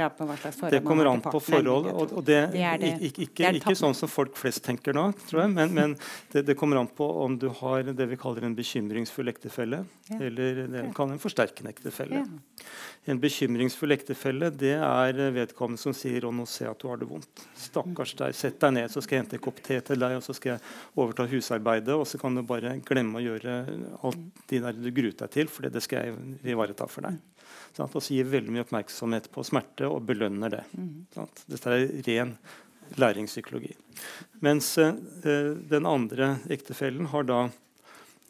Det kommer an på forhold, og, og det, det, det. Ikke, ikke, ikke, sånn som folk flest tenker nå, tror jeg, men, men det, det, kommer an på om du har det vi kaller en bekymringsfull ektefelle, ja. eller det vi kaller en forsterkende ektefelle. Ja. En bekymringsfull ektefelle det er vedkommende som sier 'Å, nå ser jeg at du har det vondt'. Stakkars deg. Sett deg ned, så skal jeg hente en kopp te til deg, og så skal jeg overta husarbeidet, og så kan du bare glemme å gjøre alt de der du gruer deg til, for det skal jeg ivareta for deg. Sånn, og så gir veldig mye oppmerksomhet på smerte og belønner det. Sånn, dette er ren læringspsykologi. Mens eh, den andre ektefellen har da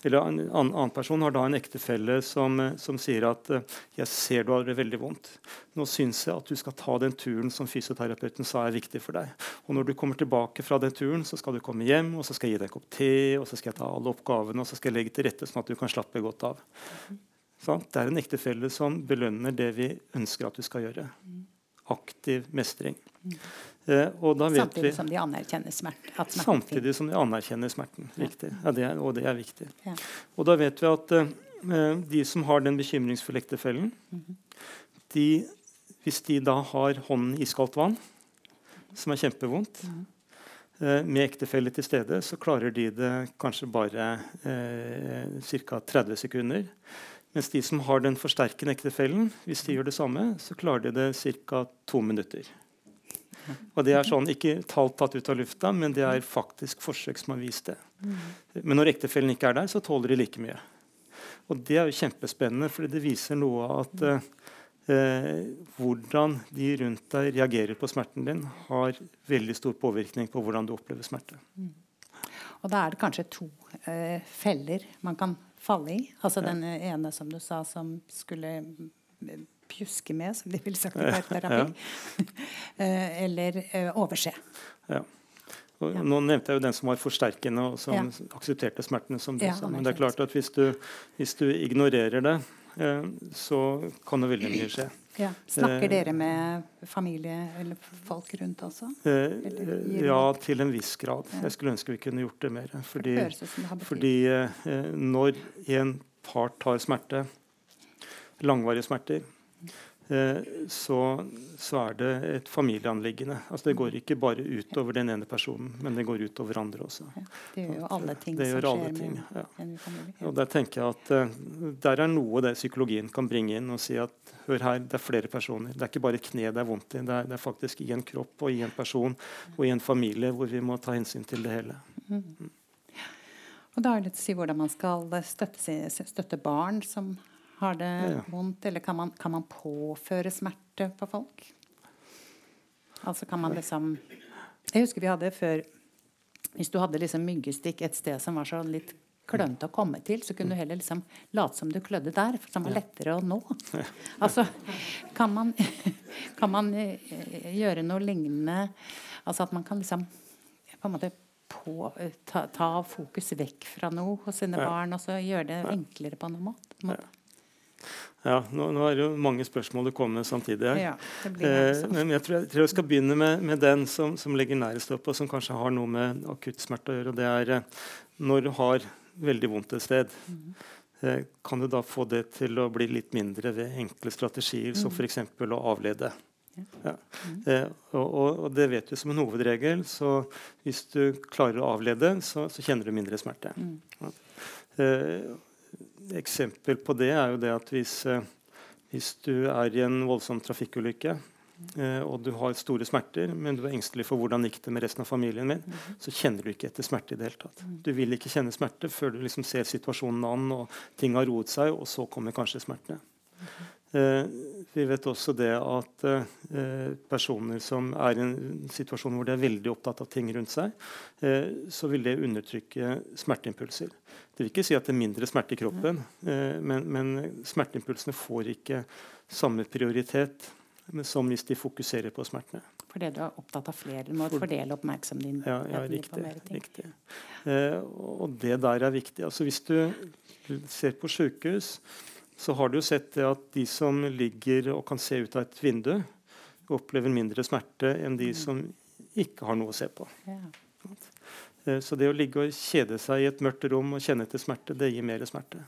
eller En annen person har da en ektefelle som, eh, som, sier at eh, 'jeg ser du har det veldig vondt'. Nå syns jeg at du skal ta den turen som fysioterapeuten sa er viktig for deg. Og når du kommer tilbake fra den turen, så skal du komme hjem, og så skal jeg gi deg en kopp te, og så skal jeg ta alle oppgavene, og så skal jeg legge til rette sånn at du kan slappe godt av. Sånn? Det er en ektefelle som belønner det vi ønsker at du skal gjøre. Aktiv mestring. Eh, samtidig vi, som de anerkjenner smerten. Samtidig som de anerkjenner smerten. Riktig. Ja, det er, og det er viktig. Ja. Og da vet vi at eh, de som har den bekymringsfulle ektefellen, mm -hmm. de, hvis de da har hånden i iskaldt vann, som er kjempevondt, mm -hmm. eh, med ektefelle til stede, så klarer de det kanskje bare eh, ca. 30 sekunder. Mens de som har den forsterkende ektefellen, hvis de gjør det samme, så klarer de det ca. to minutter. Og det er sånn, Ikke talt tatt ut av lufta, men det er faktisk forsøk som har vist det. Men når ektefellen ikke er der, så tåler de like mye. Og Det er jo kjempespennende, for det viser noe av at eh, hvordan de rundt deg reagerer på smerten din, har veldig stor påvirkning på hvordan du opplever smerte. Og da er det kanskje to eh, feller man kan falle i. Altså ja. den ene som du sa som skulle pjuske med, som de ville sagt i parterapi. Ja. eller uh, overse. Ja. Ja. Nå nevnte jeg jo den som var forsterkende og som ja. aksepterte smertene. som du sa. Men det er klart at hvis du, hvis du ignorerer det, uh, så kan det veldig mye skje. Ja. Snakker dere med familie eller folk rundt også? ja, til en viss grad. Jeg skulle ønske vi kunne gjort det mer. Fordi, det fordi når en part har smerte, langvarige smerter, Eh, så, så, er det et familieanliggende. Altså det går ikke bare utover den ene personen, men det går utover andre også. Ja, det gjør jo alle ting det som skjer ting, med ja. en familie. Og Der tenker jeg at uh, der er noe det psykologien kan bringe inn og si at hør her, det er flere personer. Det er ikke bare et kne det er vondt i, det er, det er faktisk i en kropp og i en person og i en familie hvor vi må ta hensyn til det hele. Mm. Og da er det å si hvordan man skal støtte, støtte barn som har det ja, ja. vondt, eller kan man, kan man, påføre smerte på folk? Altså kan man liksom Jeg husker vi hadde før Hvis du hadde liksom myggstikk et sted som var så litt klønete å komme til, så kunne du heller liksom late som du klødde der, for det var lettere å nå. Altså, kan man, kan man eh, gjøre noe lignende Altså at man kan liksom på en måte på, ta, ta, fokus vekk fra noe hos sine ja. barn, og så gjøre det enklere på noen måte. Måte. Ja, nå, nå, er det jo mange spørsmål det kommer samtidig her. Ja, eh, men jeg tror, jeg tror, jeg skal begynne med, med den som, som ligger nærest opp, og som kanskje har noe med akuttsmerte å gjøre. og Det er eh, når du har veldig vondt et sted. Mm. Eh, kan du da få det til å bli litt mindre ved enkle strategier, som f.eks. å avlede? Ja. Eh, og, og, og, det vet du som en hovedregel. Så hvis du klarer å avlede, så, så kjenner du mindre smerte. Ja. Eksempel på det er jo det at hvis, eh, hvis du er i en voldsom trafikkulykke Eh, og du har store smerter, men du er engstelig for hvordan gikk det med resten av familien min, mm. så kjenner du ikke etter smerte i det hele tatt. Du vil ikke kjenne smerte før du liksom ser situasjonen an og ting har roet seg, og så kommer kanskje smertene. Eh, vi vet også det at eh, personer som er i en situasjon hvor de er veldig opptatt av ting rundt seg, eh, så vil det undertrykke smerteimpulser. Det vil ikke si at det er mindre smerte i kroppen, men, men smerteimpulsene får ikke samme prioritet som hvis de fokuserer på smertene. Fordi du er opptatt av flere? Du må For, fordele oppmerksomheten din? Ja, ja riktig. riktig. Eh, og det der er viktig. Altså Hvis du ser på sykehus, så har du jo sett det at de som ligger og kan se ut av et vindu, opplever mindre smerte enn de mm. som ikke har noe å se på. Ja. Eh, så det å ligge og kjede seg i et mørkt rom og kjenne etter smerte, det gir mer smerte.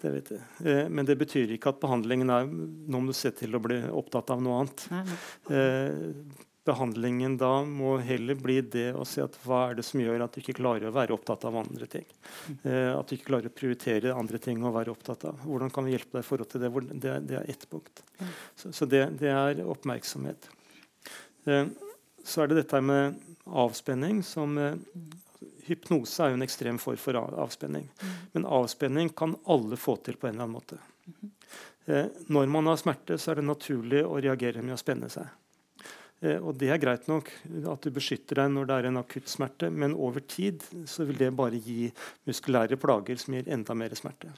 Det vet jeg. Eh, men det betyr ikke at behandlingen er Nå må du se til å bli opptatt av noe annet. Eh, behandlingen da må heller bli det å si at hva er det som gjør at du ikke klarer å være opptatt av andre ting. Eh, at du ikke klarer å prioritere andre ting å være opptatt av. Hvordan kan vi hjelpe deg i forhold til det? Det, det er ett punkt. Så, så det, det, er oppmerksomhet. Eh, så er det dette med avspenning som eh, hypnose er jo en ekstrem form for avspenning. Men avspenning kan alle få til på en eller annen måte. Eh, når man har smerte, så er det naturlig å reagere med å spenne seg. Eh, og det er greit nok at du beskytter deg når det er en akutt smerte, men over tid så vil det bare gi muskulære plager som gir enda mer smerte.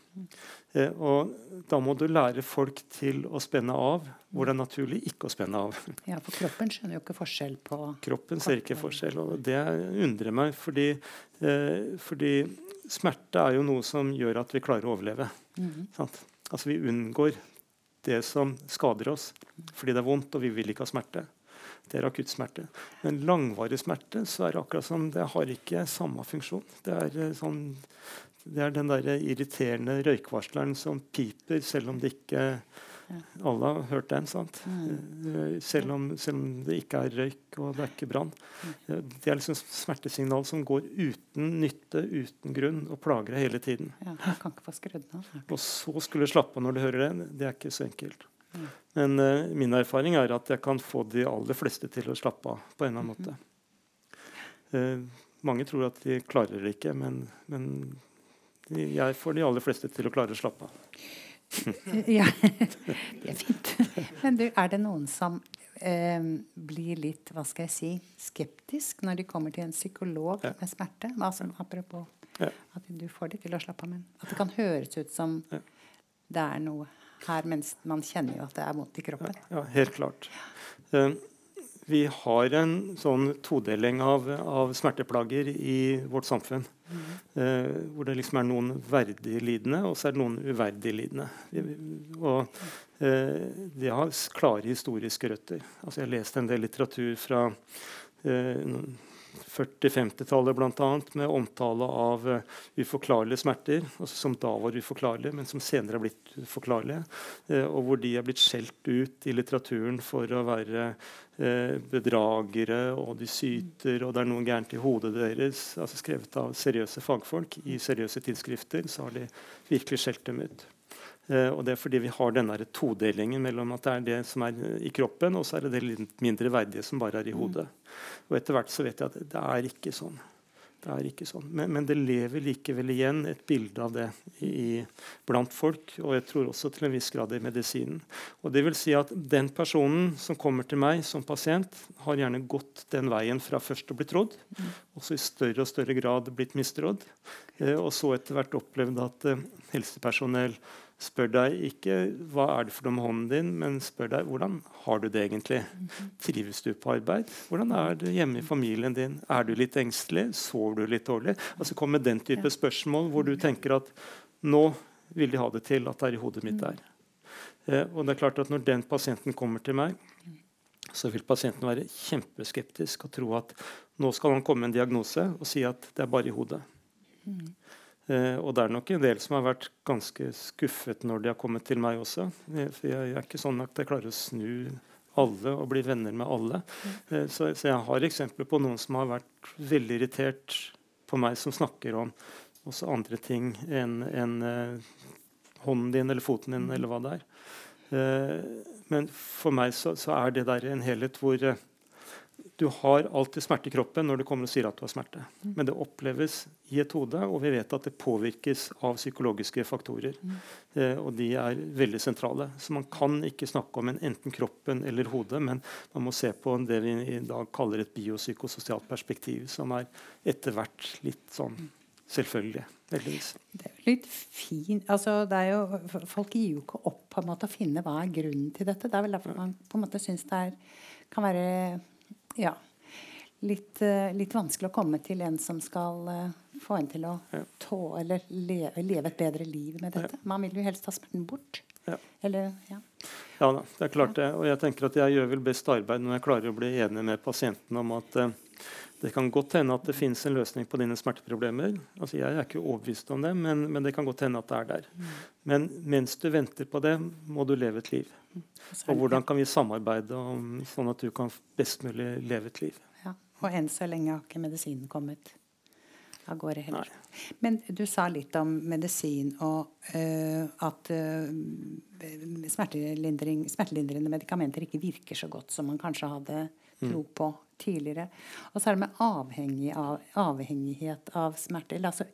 Eh, og da må du lære folk til å spenne av hvor det er naturlig ikke å spenne av. Ja, For kroppen skjønner jo ikke forskjell på Kroppen ser ikke forskjell, og det undrer meg. Fordi, eh, fordi smerte er jo noe som gjør at vi klarer å overleve. Mm. Altså Vi unngår det som skader oss fordi det er vondt, og vi vil ikke ha smerte. Det er akutt smerte. Men langvarig smerte så er det akkurat som det har ikke samme funksjon. Det er, eh, sånn, det er den der irriterende røykvarsleren som piper selv om det ikke alle har hørt den, sant? Mm. Selv, om, selv, om, det ikke er røyk og det er ikke brann. Mm. Det er liksom smertesignal som går uten nytte, uten grunn, og plager deg hele tiden. Ja, kan ikke få skrudd av. Og så skulle slappe av når du hører det. Det er ikke så enkelt. Men uh, min erfaring er at jeg kan få de aller fleste til å slappe av på en eller annen måte. Uh, mange tror at de klarer det ikke, men, men jeg får de aller fleste til å klare å slappe av. ja, det er fint. Men du, er det noen som eh, blir litt hva skal jeg si, skeptisk når de kommer til en psykolog ja. med smerte? Altså, apropos ja. at du får de til å slappe av, men at det kan høres ut som det er noe her, mens man kjenner jo at det er vondt i kroppen. Ja, helt klart. Uh, vi har en sånn todeling av, av smerteplager i vårt samfunn. Mm. Uh, hvor det liksom er noen verdig lidende, og så er det noen uverdig lidende. Og uh, det har klare historiske røtter. Altså, jeg har lest en del litteratur fra 40-50-tallet bl.a. med omtale av uh, uforklarlige smerter, altså som da var uforklarlige, men som senere har blitt uforklarlige. Uh, og hvor de er blitt skjelt ut i litteraturen for å være uh, bedragere, og de syter, og det er noe gærent i hodet deres. altså Skrevet av seriøse fagfolk i seriøse tidsskrifter, så har de virkelig skjelt dem ut. Uh, og Det er fordi vi har denne todelingen mellom at det er det som er i kroppen, og så er det det litt mindre verdige som bare er i hodet. Og Etter hvert så vet jeg at det er ikke sånn. Det er ikke sånn. Men, men, det lever likevel igjen et bilde av det i, blant folk, og jeg tror også til en viss grad i medisinen. Og det vil si at Den personen som kommer til meg som pasient, har gjerne gått den veien fra først å bli trodd, mm. og så i større og større grad blitt mistrodd, eh, og så etter hvert opplevd at eh, helsepersonell spør deg ikke hva er det for noe med hånden din, men spør deg hvordan har du det egentlig. Trives du på arbeid? Hvordan er det hjemme i familien din? Er du litt engstelig? Sover du litt dårlig? Altså Kom med den type spørsmål hvor du tenker at nå vil de ha det til at det er i hodet mitt der. Eh, og det er klart at Når den pasienten kommer til meg, så vil pasienten være kjempeskeptisk og tro at nå skal han komme med en diagnose og si at det er bare i hodet. Eh, og det er nok en del som har vært ganske skuffet når de har kommet til meg også. Eh, for jeg, er ikke sånn at jeg klarer å snu alle og bli venner med alle. Eh, så, så, jeg har eksempler på noen som har vært veldig irritert på meg som snakker om også andre ting enn en, hånden din eller foten din eller hva det er. Eh, men for meg så, så, er det der en helhet hvor du har alltid smerte i kroppen når du kommer og sier at du har smerte. Mm. Men det oppleves i et hode, og vi vet at det påvirkes av psykologiske faktorer. Mm. Eh, og de er veldig sentrale. Så man kan ikke snakke om en enten kroppen eller hodet, men man må se på det vi i dag kaller et biopsykososialt perspektiv, som er etter hvert litt sånn selvfølgelig. Heldigvis. Det er litt fint altså, jo, Folk gir jo ikke opp på en måte å finne hva er grunnen til dette. Det er vel derfor man på en måte syns det er, kan være ja, litt, uh, litt, vanskelig å komme til en som skal uh, få en til å tå, eller leve, leve, et bedre liv med dette. Man vil jo helst ta smerten bort. Ja. Eller, ja. ja da, det er klart det. Og jeg tenker at jeg gjør vel best arbeid når jeg klarer å bli enig med pasienten om at uh, det kan godt hende at det finnes en løsning på dine smerteproblemer. Altså Jeg er ikke overbevist om det, men, men, det kan godt hende at det er der. Men mens du venter på det, må du leve et liv. Og hvordan kan vi samarbeide om, sånn at du kan best mulig leve et liv. Ja. Og enn så lenge har ikke medisinen kommet av gårde heller. Nei. Men du sa litt om medisin og uh, at uh, smertelindrende medikamenter ikke virker så godt som man kanskje hadde tro mm. på tidligere. Og så er det med avhengig av, avhengighet av smerter. Altså,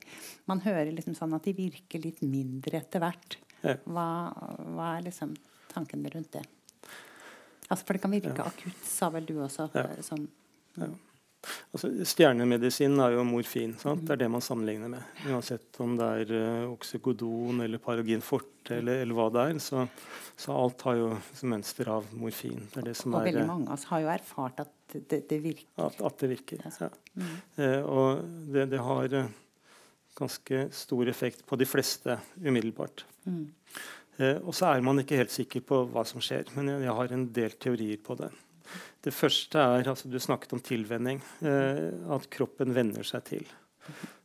man hører liksom sånn at de virker litt mindre etter hvert. Hva, hva, er liksom tanken rundt det? Altså, for det kan virke ja. akutt, sa vel du også. Ja. Sånn, ja. Altså, Stjernemedisin er jo morfin. Sant? Det er det man sammenligner med. Uansett om det er uh, oksykodon eller paragin forte eller, eller, hva det er. Så, så, alt har jo mønster av morfin. Det det og er, veldig mange av oss har jo erfart at det, det virker. At, at, det virker, ja. Mm. Uh, og det, det har uh, ganske stor effekt på de fleste umiddelbart. Mm. og så er man ikke helt sikker på hva som skjer, men jeg, jeg har en del teorier på det. Det første er altså Du snakket om tilvenning. Eh, at kroppen venner seg til.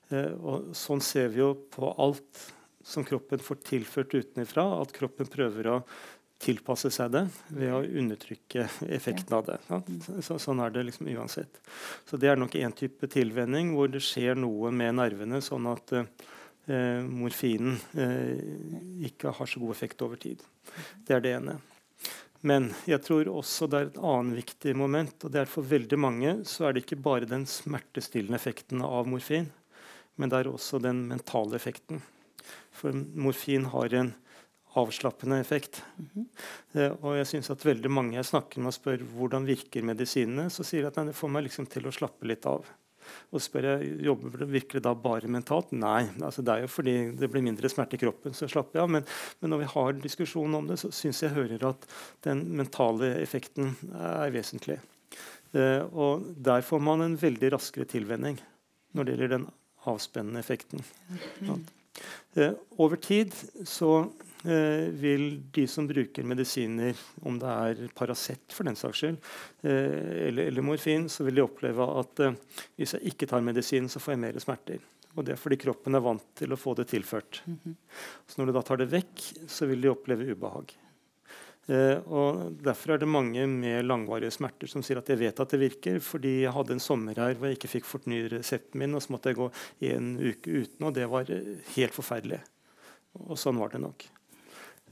Eh, og Sånn ser vi jo på alt som kroppen får tilført utenfra. At kroppen prøver å tilpasse seg det ved å undertrykke effekten av det. Så, sånn er det liksom uansett. Så Det er nok én type tilvenning hvor det skjer noe med nervene, sånn at eh, morfinen eh, ikke har så god effekt over tid. Det er det ene. Men jeg tror også det er et annet viktig moment. og det er For veldig mange så er det ikke bare den smertestillende effekten av morfin, men det er også den mentale effekten. For morfin har en avslappende effekt. Mm -hmm. og jeg synes at veldig mange jeg snakker med og spør hvordan virker medisinene, så sier de at det får meg liksom til å slappe litt av. Og spør jeg jobber det virkelig da bare mentalt. Nei, altså det er jo fordi det blir mindre smerte i kroppen. så slapper jeg av. Men, men når vi har diskusjon om det, så syns jeg hører at den mentale effekten er vesentlig. Eh, og der får man en veldig raskere tilvenning når det gjelder den avspennende effekten. Mm. Eh, over tid så Eh, vil de som bruker medisiner, om det er Paracet for den saks skyld, eh, eller, eller, morfin, så vil de oppleve at hvis jeg ikke tar medisin, så får jeg mer smerter. Og det er fordi kroppen er vant til å få det tilført. -hmm. Så når du da tar det vekk, så vil de oppleve ubehag. Eh, og Derfor er det mange med langvarige smerter som sier at jeg vet at det virker, fordi jeg hadde en sommer her hvor jeg ikke fikk fornyet resepten min, og så måtte jeg gå en uke uten, og det var helt forferdelig. Og sånn var det nok.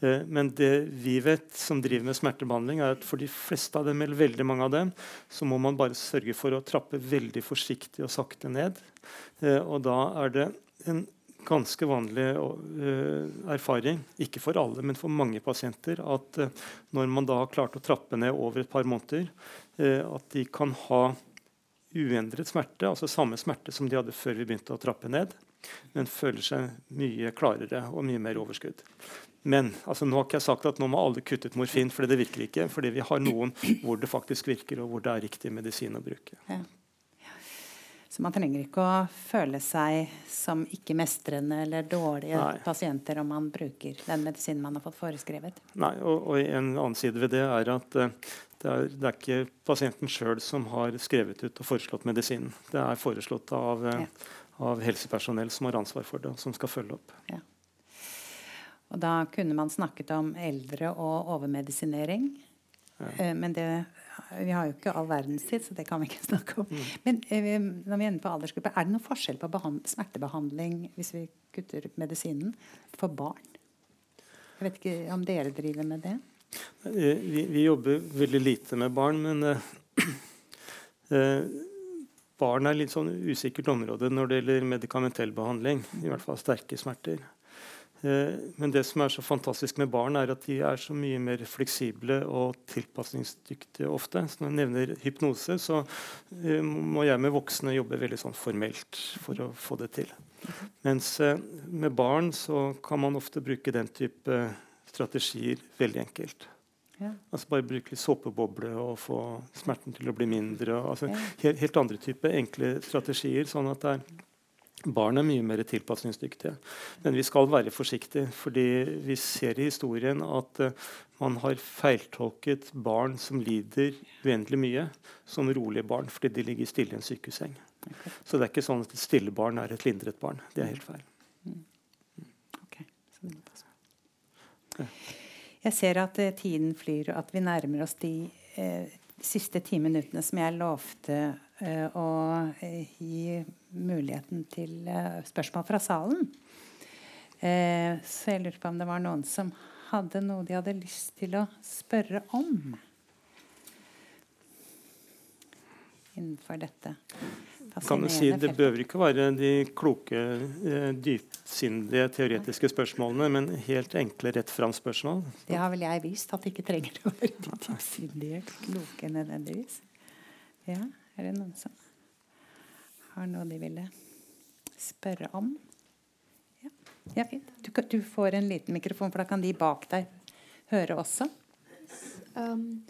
Eh, men det vi vet som driver med smertebehandling, er at for de fleste av dem, eller veldig mange av dem, så må man bare sørge for å trappe veldig forsiktig og sakte ned. Eh, og da er det en ganske vanlig uh, erfaring, ikke for alle, men for mange pasienter, at uh, når man da har klart å trappe ned over et par måneder, uh, at de kan ha uendret smerte, altså samme smerte som de hadde før vi begynte å trappe ned, men føler seg mye klarere og mye mer overskudd. Men altså, nå har ikke jeg sagt at nå må alle kutte ut morfin, for det virker ikke. Fordi vi har noen hvor det faktisk virker, og hvor det er riktig medisin å bruke. Ja. Så man trenger ikke å føle seg som ikke-mestrende eller dårlige Nei. pasienter om man bruker den medisinen man har fått foreskrevet. Nei, og, og en annen side ved det er at uh, det, er, det er, ikke pasienten sjøl som har skrevet ut og foreslått medisinen. Det er foreslått av, uh, ja. av helsepersonell som har ansvar for det, og som skal følge opp. Ja. Og da kunne man snakket om eldre og overmedisinering. Ja. Eh, men det, vi har jo ikke all verdens tid, så det kan vi ikke snakke om. Mm. Men eh, når vi er inne på aldersgruppe, er det noen forskjell på smertebehandling hvis vi kutter ut medisinen, for barn? Jeg vet ikke om dere driver med det? Eh, vi, vi jobber veldig lite med barn, men uh, barn er litt sånn usikkert område når det gjelder medikamentell behandling. I hvert fall sterke smerter. Eh, men det som er så fantastisk med barn, er at de er så mye mer fleksible og tilpasningsdyktige ofte. Så når jeg nevner hypnose, så eh, må jeg med voksne jobbe veldig sånn formelt for å få det til. Mens eh, med barn så kan man ofte bruke den type strategier veldig enkelt. Ja. Altså Bare bruke litt såpeboble og få smerten til å bli mindre. Altså helt, helt, andre type enkle strategier. sånn at det er Barn er mye mer tilpasningsdyktige. Men vi skal være forsiktige, fordi vi ser i historien at uh, man har feiltolket barn som lider uendelig mye, som rolige barn fordi de ligger stille i en sykehusseng. Okay. Så det er ikke sånn at et stille barn er et lindret barn. Det er helt feil. Mm. Okay. Jeg ser at uh, tiden flyr, og at vi nærmer oss de uh, siste ti minuttene som jeg lovte å gi muligheten til uh, spørsmål fra salen. Så jeg lurte på om det var noen som hadde noe de hadde lyst til å spørre om. Innenfor dette. Kan du si, Det bør ikke være de kloke, eh, dypsindige teoretiske spørsmålene, men helt enkle, rett fram-spørsmål. Det har vel jeg vist, at det ikke trenger å være de dypsindige, kloke nødvendigvis. Ja, er det noen som har noe de ville spørre om? Ja, ja. Du, du, får en liten mikrofon, for da kan de bak deg høre også. Um,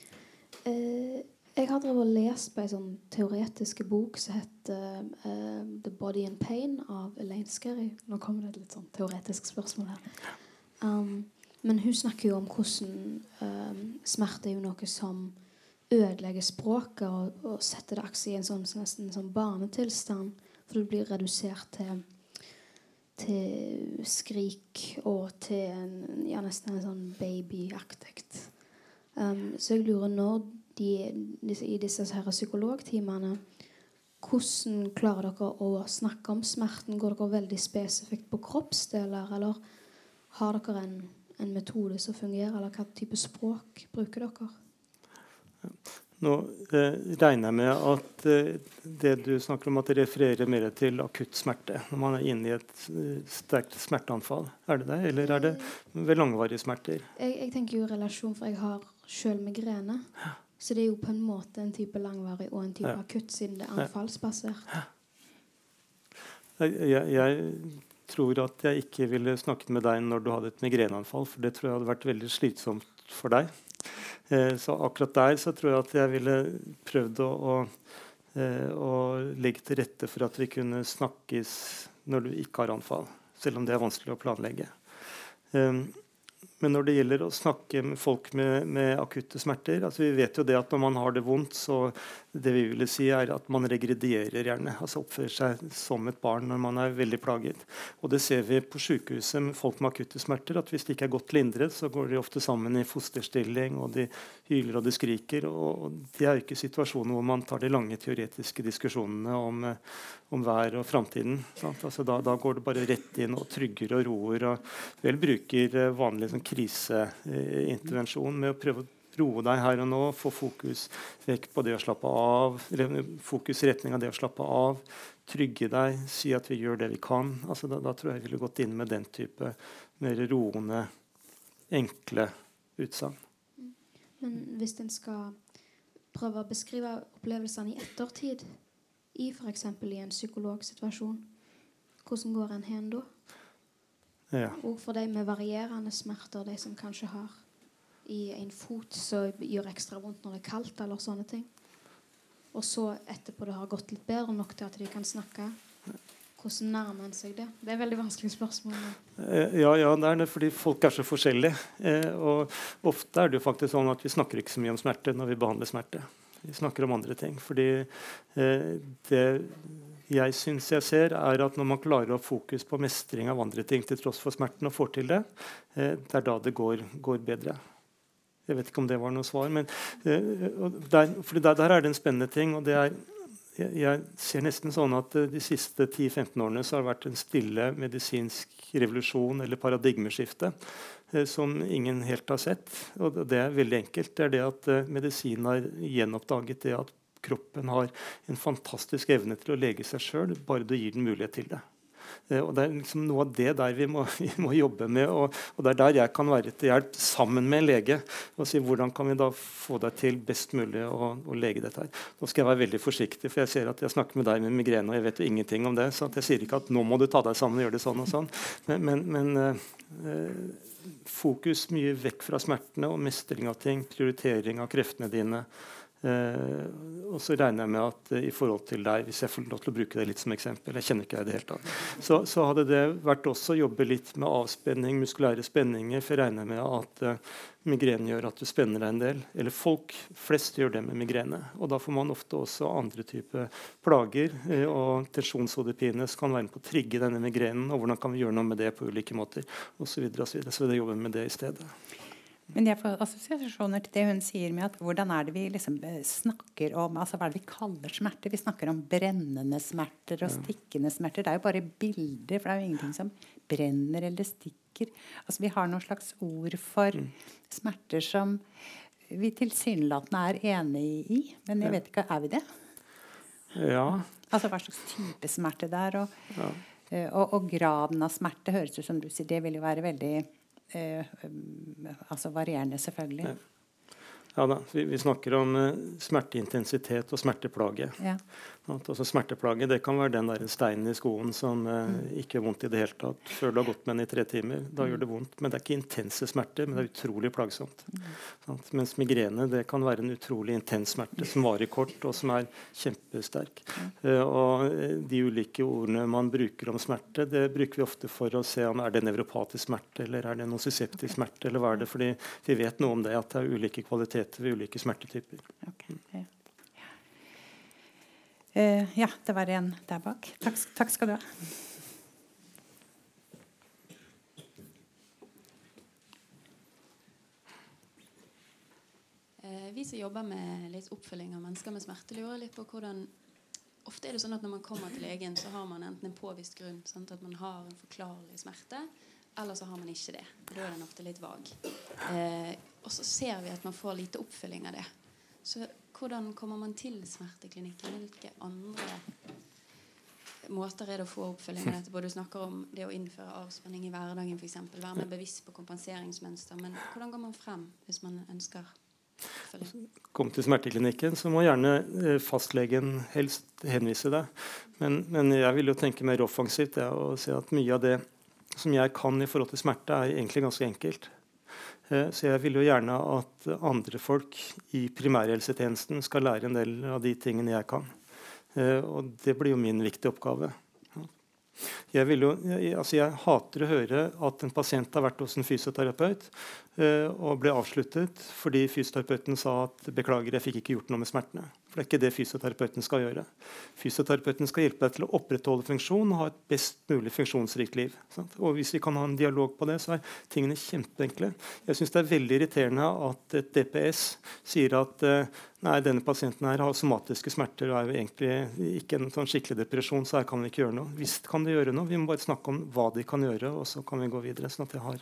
eh, jeg har drevet og lest på en sånn teoretisk bok som heter uh, 'The Body and Pain' av Elaine Skerry. Nå kommer det et litt sånn teoretisk spørsmål her. Um, men hun snakker jo om hvordan um, smerte er jo noe som ødelegger språket og, og setter det i en sånn, nesten sånn barnetilstand. For det blir redusert til, til skrik og til en, ja, nesten en sånn babyaktig. Um, så jeg lurer når de, disse, i disse her psykologtimene Hvordan klarer dere å snakke om smerten? Går dere veldig spesifikt på kroppsdeler, eller har dere en, en metode som fungerer, eller hva type språk bruker dere? Nå eh, regner jeg med at eh, det du snakker om, at det refererer mer til akutt smerte. Når man er inne i et eh, sterkt smerteanfall. Er det det, eller er det ved langvarige smerter? Jeg, jeg tenker jo relasjon, for jeg har sjøl migrene. Så det er jo på en måte en type langvarig og en type ja. akutt, siden det er anfallsbasert. Ja. jeg, jeg, tror at jeg ikke ville snakket med deg når du hadde et migreneanfall, for det tror jeg hadde vært veldig slitsomt for deg. Eh, så akkurat der så tror jeg at jeg ville prøvd å, å, eh, å, legge til rette for at vi kunne snakkes når du ikke har anfall. Selv om det er vanskelig å planlegge. Men når det gjelder å snakke med folk med, med, akutte smerter altså Vi vet jo det at når man har det vondt, så det vi ville si er at man regredierer gjerne. altså Oppfører seg som et barn når man er veldig plaget. Og Det ser vi på sykehuset med folk med akutte smerter. at Hvis de ikke er godt lindret, så går de ofte sammen i fosterstilling, og de hyler og de skriker. og Det er jo ikke situasjonen hvor man tar de lange teoretiske diskusjonene om, om vær og framtiden. Altså da, da, går det bare rett inn og trygger og roer. og vel bruker eh, vanlig sånn, kriseintervensjon med å prøve å roe deg her og nå, få fokus vekk på det å slappe av, fokus i retning av det å slappe av, trygge deg, si at vi gjør det vi kan. Altså, da, da, tror jeg jeg ville gått inn med den type mer roende, enkle utsagn. Men hvis en skal prøve å beskrive opplevelsene i ettertid, i f.eks. i en psykologsituasjon, hvordan går en hen da? Ja. Og for de med varierende smerter, de som kanskje har i en fot som gjør ekstra vondt når det er kaldt, eller sånne ting. Og så etterpå det har gått litt bedre nok til at de kan snakke. Hvordan nærmer en seg det? Det er veldig vanskelig spørsmål. Eh, ja, ja, det er det, fordi folk er så forskjellige. Eh, og ofte er det jo faktisk sånn at vi snakker ikke så mye om smerte når vi behandler smerte. Vi snakker om andre ting. Fordi eh, det jeg syns jeg ser, er at når man klarer å ha fokus på mestring av andre ting til tross for smerten, og får til det, eh, det er da det går, går, bedre. Jeg vet ikke om det var noe svar, men eh, der, der, der, er det en spennende ting. og det er jeg, ser nesten sånn at eh, De siste 10-15 årene så har det vært en stille medisinsk revolusjon eller paradigmeskifte som ingen helt har sett. Og det er veldig enkelt. Det er det at eh, medisinen har gjenoppdaget det at kroppen har en fantastisk evne til å lege seg sjøl, bare du gir den mulighet til det. Eh, og Det er liksom noe av det der vi må, vi må jobbe med. Og, og, Det er der jeg kan være til hjelp sammen med en lege. og si Hvordan kan vi da få deg til best mulig å, å, lege dette her. Nå skal jeg være veldig forsiktig, for jeg ser at jeg snakker med deg med migrene, og jeg vet jo ingenting om det. Så jeg sier ikke at nå må du ta deg sammen og gjøre det sånn og sånn. Men, men, men øh, fokus mye vekk fra smertene og mestring av ting. Prioritering av kreftene dine. Uh, og så regner jeg med at uh, i forhold til deg, hvis jeg får lov til å bruke det litt som eksempel Jeg kjenner ikke deg det hele tatt. Så, så, hadde det vært også å jobbe litt med avspenning, muskulære spenninger. For jeg regner med at uh, migrene gjør at du spenner deg en del. Eller folk flest gjør det med migrene. Og da får man ofte også andre typer plager. og tensjonshodepine kan være med på å trigge denne migrenen. Og hvordan kan vi gjøre noe med det på ulike måter? Og så, videre, og så, videre. så jeg jobbe med det i stedet. Men jeg får assosiasjoner til det hun sier med at hvordan er det vi liksom eh, snakker om altså Hva er det vi kaller smerter? Vi snakker om brennende smerter og stikkende smerter. Det er jo bare bilder, for det er jo ingenting som brenner eller stikker. Altså Vi har noen slags ord for mm. smerter som vi tilsynelatende er enig i. Men jeg vet ikke, er vi det? Ja. Altså hva slags type smerte det er. Og, ja. Eh, og, og graden av smerte høres ut som du sier, det vil jo være veldig altså varierende, selvfølgelig. Ja. Ja da, vi, vi snakker om uh, smerteintensitet og smerteplage. Ja. Altså Smerteplage det kan være den der steinen i skoen som uh, ikke gjør vondt i det hele tatt før du har gått med den i tre timer. Da mm. gjør det vondt, Men det er ikke intense smerter, men det er utrolig plagsomt. Mm. Mens migrene det kan være en utrolig intens smerte som varer kort, og som er kjempesterk. Uh, og De ulike ordene man bruker om smerte, det bruker vi ofte for å se om er det nevropatisk smerte eller er det nocyseptisk smerte. eller hva er det, fordi Vi vet noe om det, at det er ulike kvaliteter vet ved ulike smertetyper. Okay. Ja. Uh, ja. det var en der bak. Takk, takk skal du ha. Eh, vi som jobber med litt oppfølging av mennesker med smerte, lurer litt på hvordan Ofte er det sånn at Når man kommer til legen, så har man enten en påvist grunn. Sant? At man har en forklarlig smerte. Eller så har man ikke det. Da er den ofte litt vag. Eh, og så ser vi at man får lite oppfølging av det. Så hvordan kommer man til smerteklinikken? Hvilke andre måter er det å få oppfølging av dette? Både du snakker om det å innføre avspenning i hverdagen, f.eks. Være mer bevisst på kompenseringsmønster. Men hvordan går man frem hvis man ønsker? Kom til smerteklinikken, så må gjerne eh, fastlegen helst henvise deg. Men, men jeg vil jo tenke mer offensivt ja, og si at mye av det som jeg kan i forhold til smerte, er egentlig ganske enkelt. Eh, så jeg vil jo gjerne at andre folk i primærhelsetjenesten skal lære en del av de tingene jeg kan. Eh, og det blir jo min viktige oppgave. Jeg, jo, altså jeg, hater å høre at en pasient har vært hos en fysioterapeut og ble avsluttet fordi fysioterapeuten sa at beklager, jeg fikk ikke gjort noe med smertene. For det er ikke det fysioterapeuten skal gjøre. Fysioterapeuten skal hjelpe deg til å opprettholde funksjon og ha et best mulig funksjonsrikt liv. Sant? Og Hvis vi kan ha en dialog på det, så er tingene kjempeenkle. Jeg syns det er veldig irriterende at et DPS sier at uh, Nei, denne pasienten her har somatiske smerter og er jo egentlig ikke en sånn skikkelig depresjon, så her kan vi ikke gjøre noe. Visst kan de gjøre noe, vi må bare snakke om hva de kan gjøre, og så kan vi gå videre. sånn at jeg har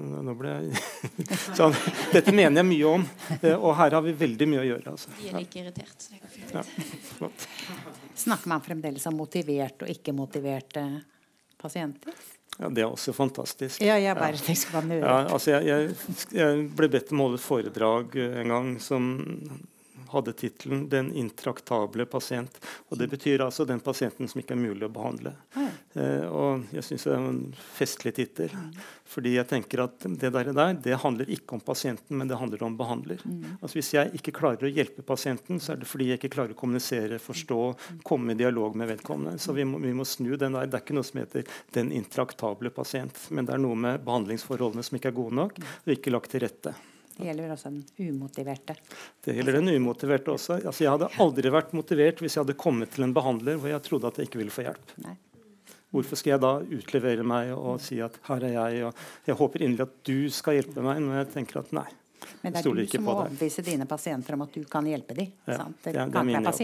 nå ble jeg så, Dette mener jeg mye om, eh, og her har vi veldig mye å gjøre. Altså. Vi er like irritert, så det går fint. Ja, Snakker man fremdeles om motivert og ikke-motiverte pasienter? Ja, Det er også fantastisk. Ja, jeg bare ja. ja, altså jeg, jeg, jeg, ble bedt om å holde et foredrag en gang som hadde tittelen 'Den intraktable pasient'. og Det betyr altså den pasienten som ikke er mulig å behandle. Eh, og Jeg syns det er en festlig tittel. Mm. Fordi jeg tenker at det der, der det handler ikke om pasienten, men det handler om behandler. Mm. Altså Hvis jeg ikke klarer å hjelpe pasienten, så er det fordi jeg ikke klarer å kommunisere, forstå, mm. komme i dialog med vedkommende. Så vi må, vi må snu den der. Det er ikke noe som heter 'den intraktable pasient', men det er noe med behandlingsforholdene som ikke er gode nok, og ikke lagt til rette. Det gjelder også den umotiverte. Det gjelder den umotiverte også. Altså, jeg hadde aldri vært motivert hvis jeg hadde kommet til en behandler hvor jeg trodde at jeg ikke ville få hjelp. Nei. Hvorfor skal jeg da utlevere meg og si at her er jeg, og jeg håper inderlig at du skal hjelpe meg, når jeg tenker at nei. Men det er du som må overbevise dine pasienter om at du kan hjelpe dem. Ja, sant? det er- det er min jobb.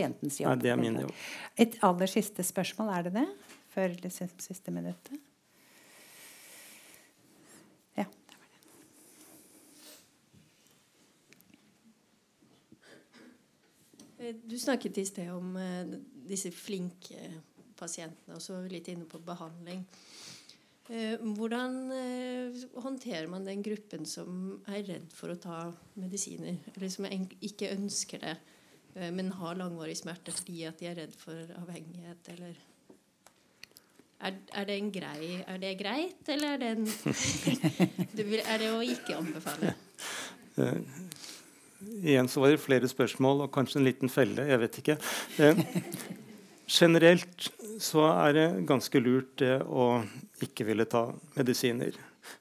Nei, det er min jobb. Et aller siste spørsmål, er det det? Før det siste minuttet? Ja. det var det. Eh, Du snakket i sted om eh, disse flinke pasientene, og så litt inne på behandling. Eh, Hvordan eh, håndterer man den gruppen som er redd for å ta medisiner, eller som ikke ønsker det, eh, men har langvarig smerte fordi at de er redd for avhengighet, eller er, er, det en grei, er det greit, eller er det, en, er det å ikke anbefale? Igjen så var det flere spørsmål og kanskje en liten felle. Jeg vet ikke. Eh, generelt så er det ganske lurt det å ikke ville ta medisiner.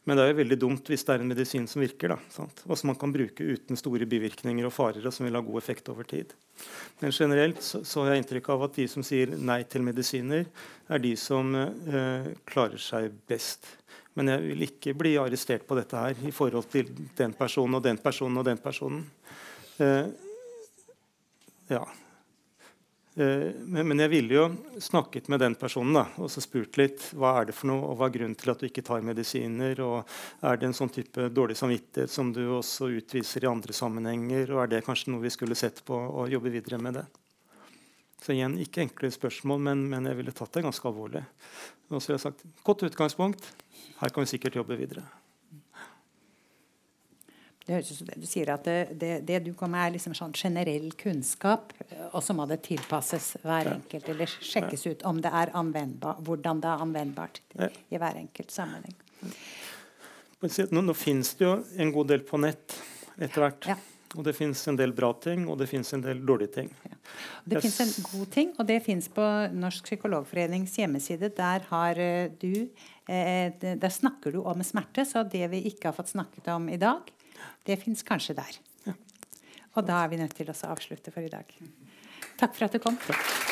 Men det er jo veldig dumt hvis det er en medisin som virker. da? Og som man kan bruke uten store bivirkninger og farer, og som vil ha god effekt over tid. Men generelt så, så har jeg inntrykk av at de som sier nei til medisiner, er de som eh, klarer seg best. Men jeg vil ikke bli arrestert på dette her i forhold til den personen og den personen og den personen. Eh, ja. Eh, men, jeg ville jo snakket med den personen da, og så spurt litt hva er det for noe, og hva er grunnen til at du ikke tar medisiner. og Er det en sånn type dårlig samvittighet som du også utviser i andre sammenhenger? og Er det kanskje noe vi skulle sett på og jobbe videre med det? Så igjen, ikke enkle spørsmål, men, men jeg ville tatt det ganske alvorlig. Og så har jeg sagt godt utgangspunkt. Her kan vi sikkert jobbe videre. Det høres ut som du sier at det, det, det du kommer med, er liksom sånn generell kunnskap, og så må det tilpasses hver enkelt, eller sjekkes ut om det er anvendbar, hvordan det er anvendbart Ja. i hver enkelt sammenheng. Nå, nå finnes det jo en god del på nett etter hvert. Ja. Og det fins en del bra ting, og det fins en del dårlige ting. Det Jeg fins en god ting, og det fins på Norsk Psykologforenings hjemmeside. Der har eh, du eh, Der snakker du om smerte, så det vi ikke har fått snakket om i dag, det fins kanskje der. Og da er vi nødt til å avslutte for i dag. Takk for at du kom. Takk.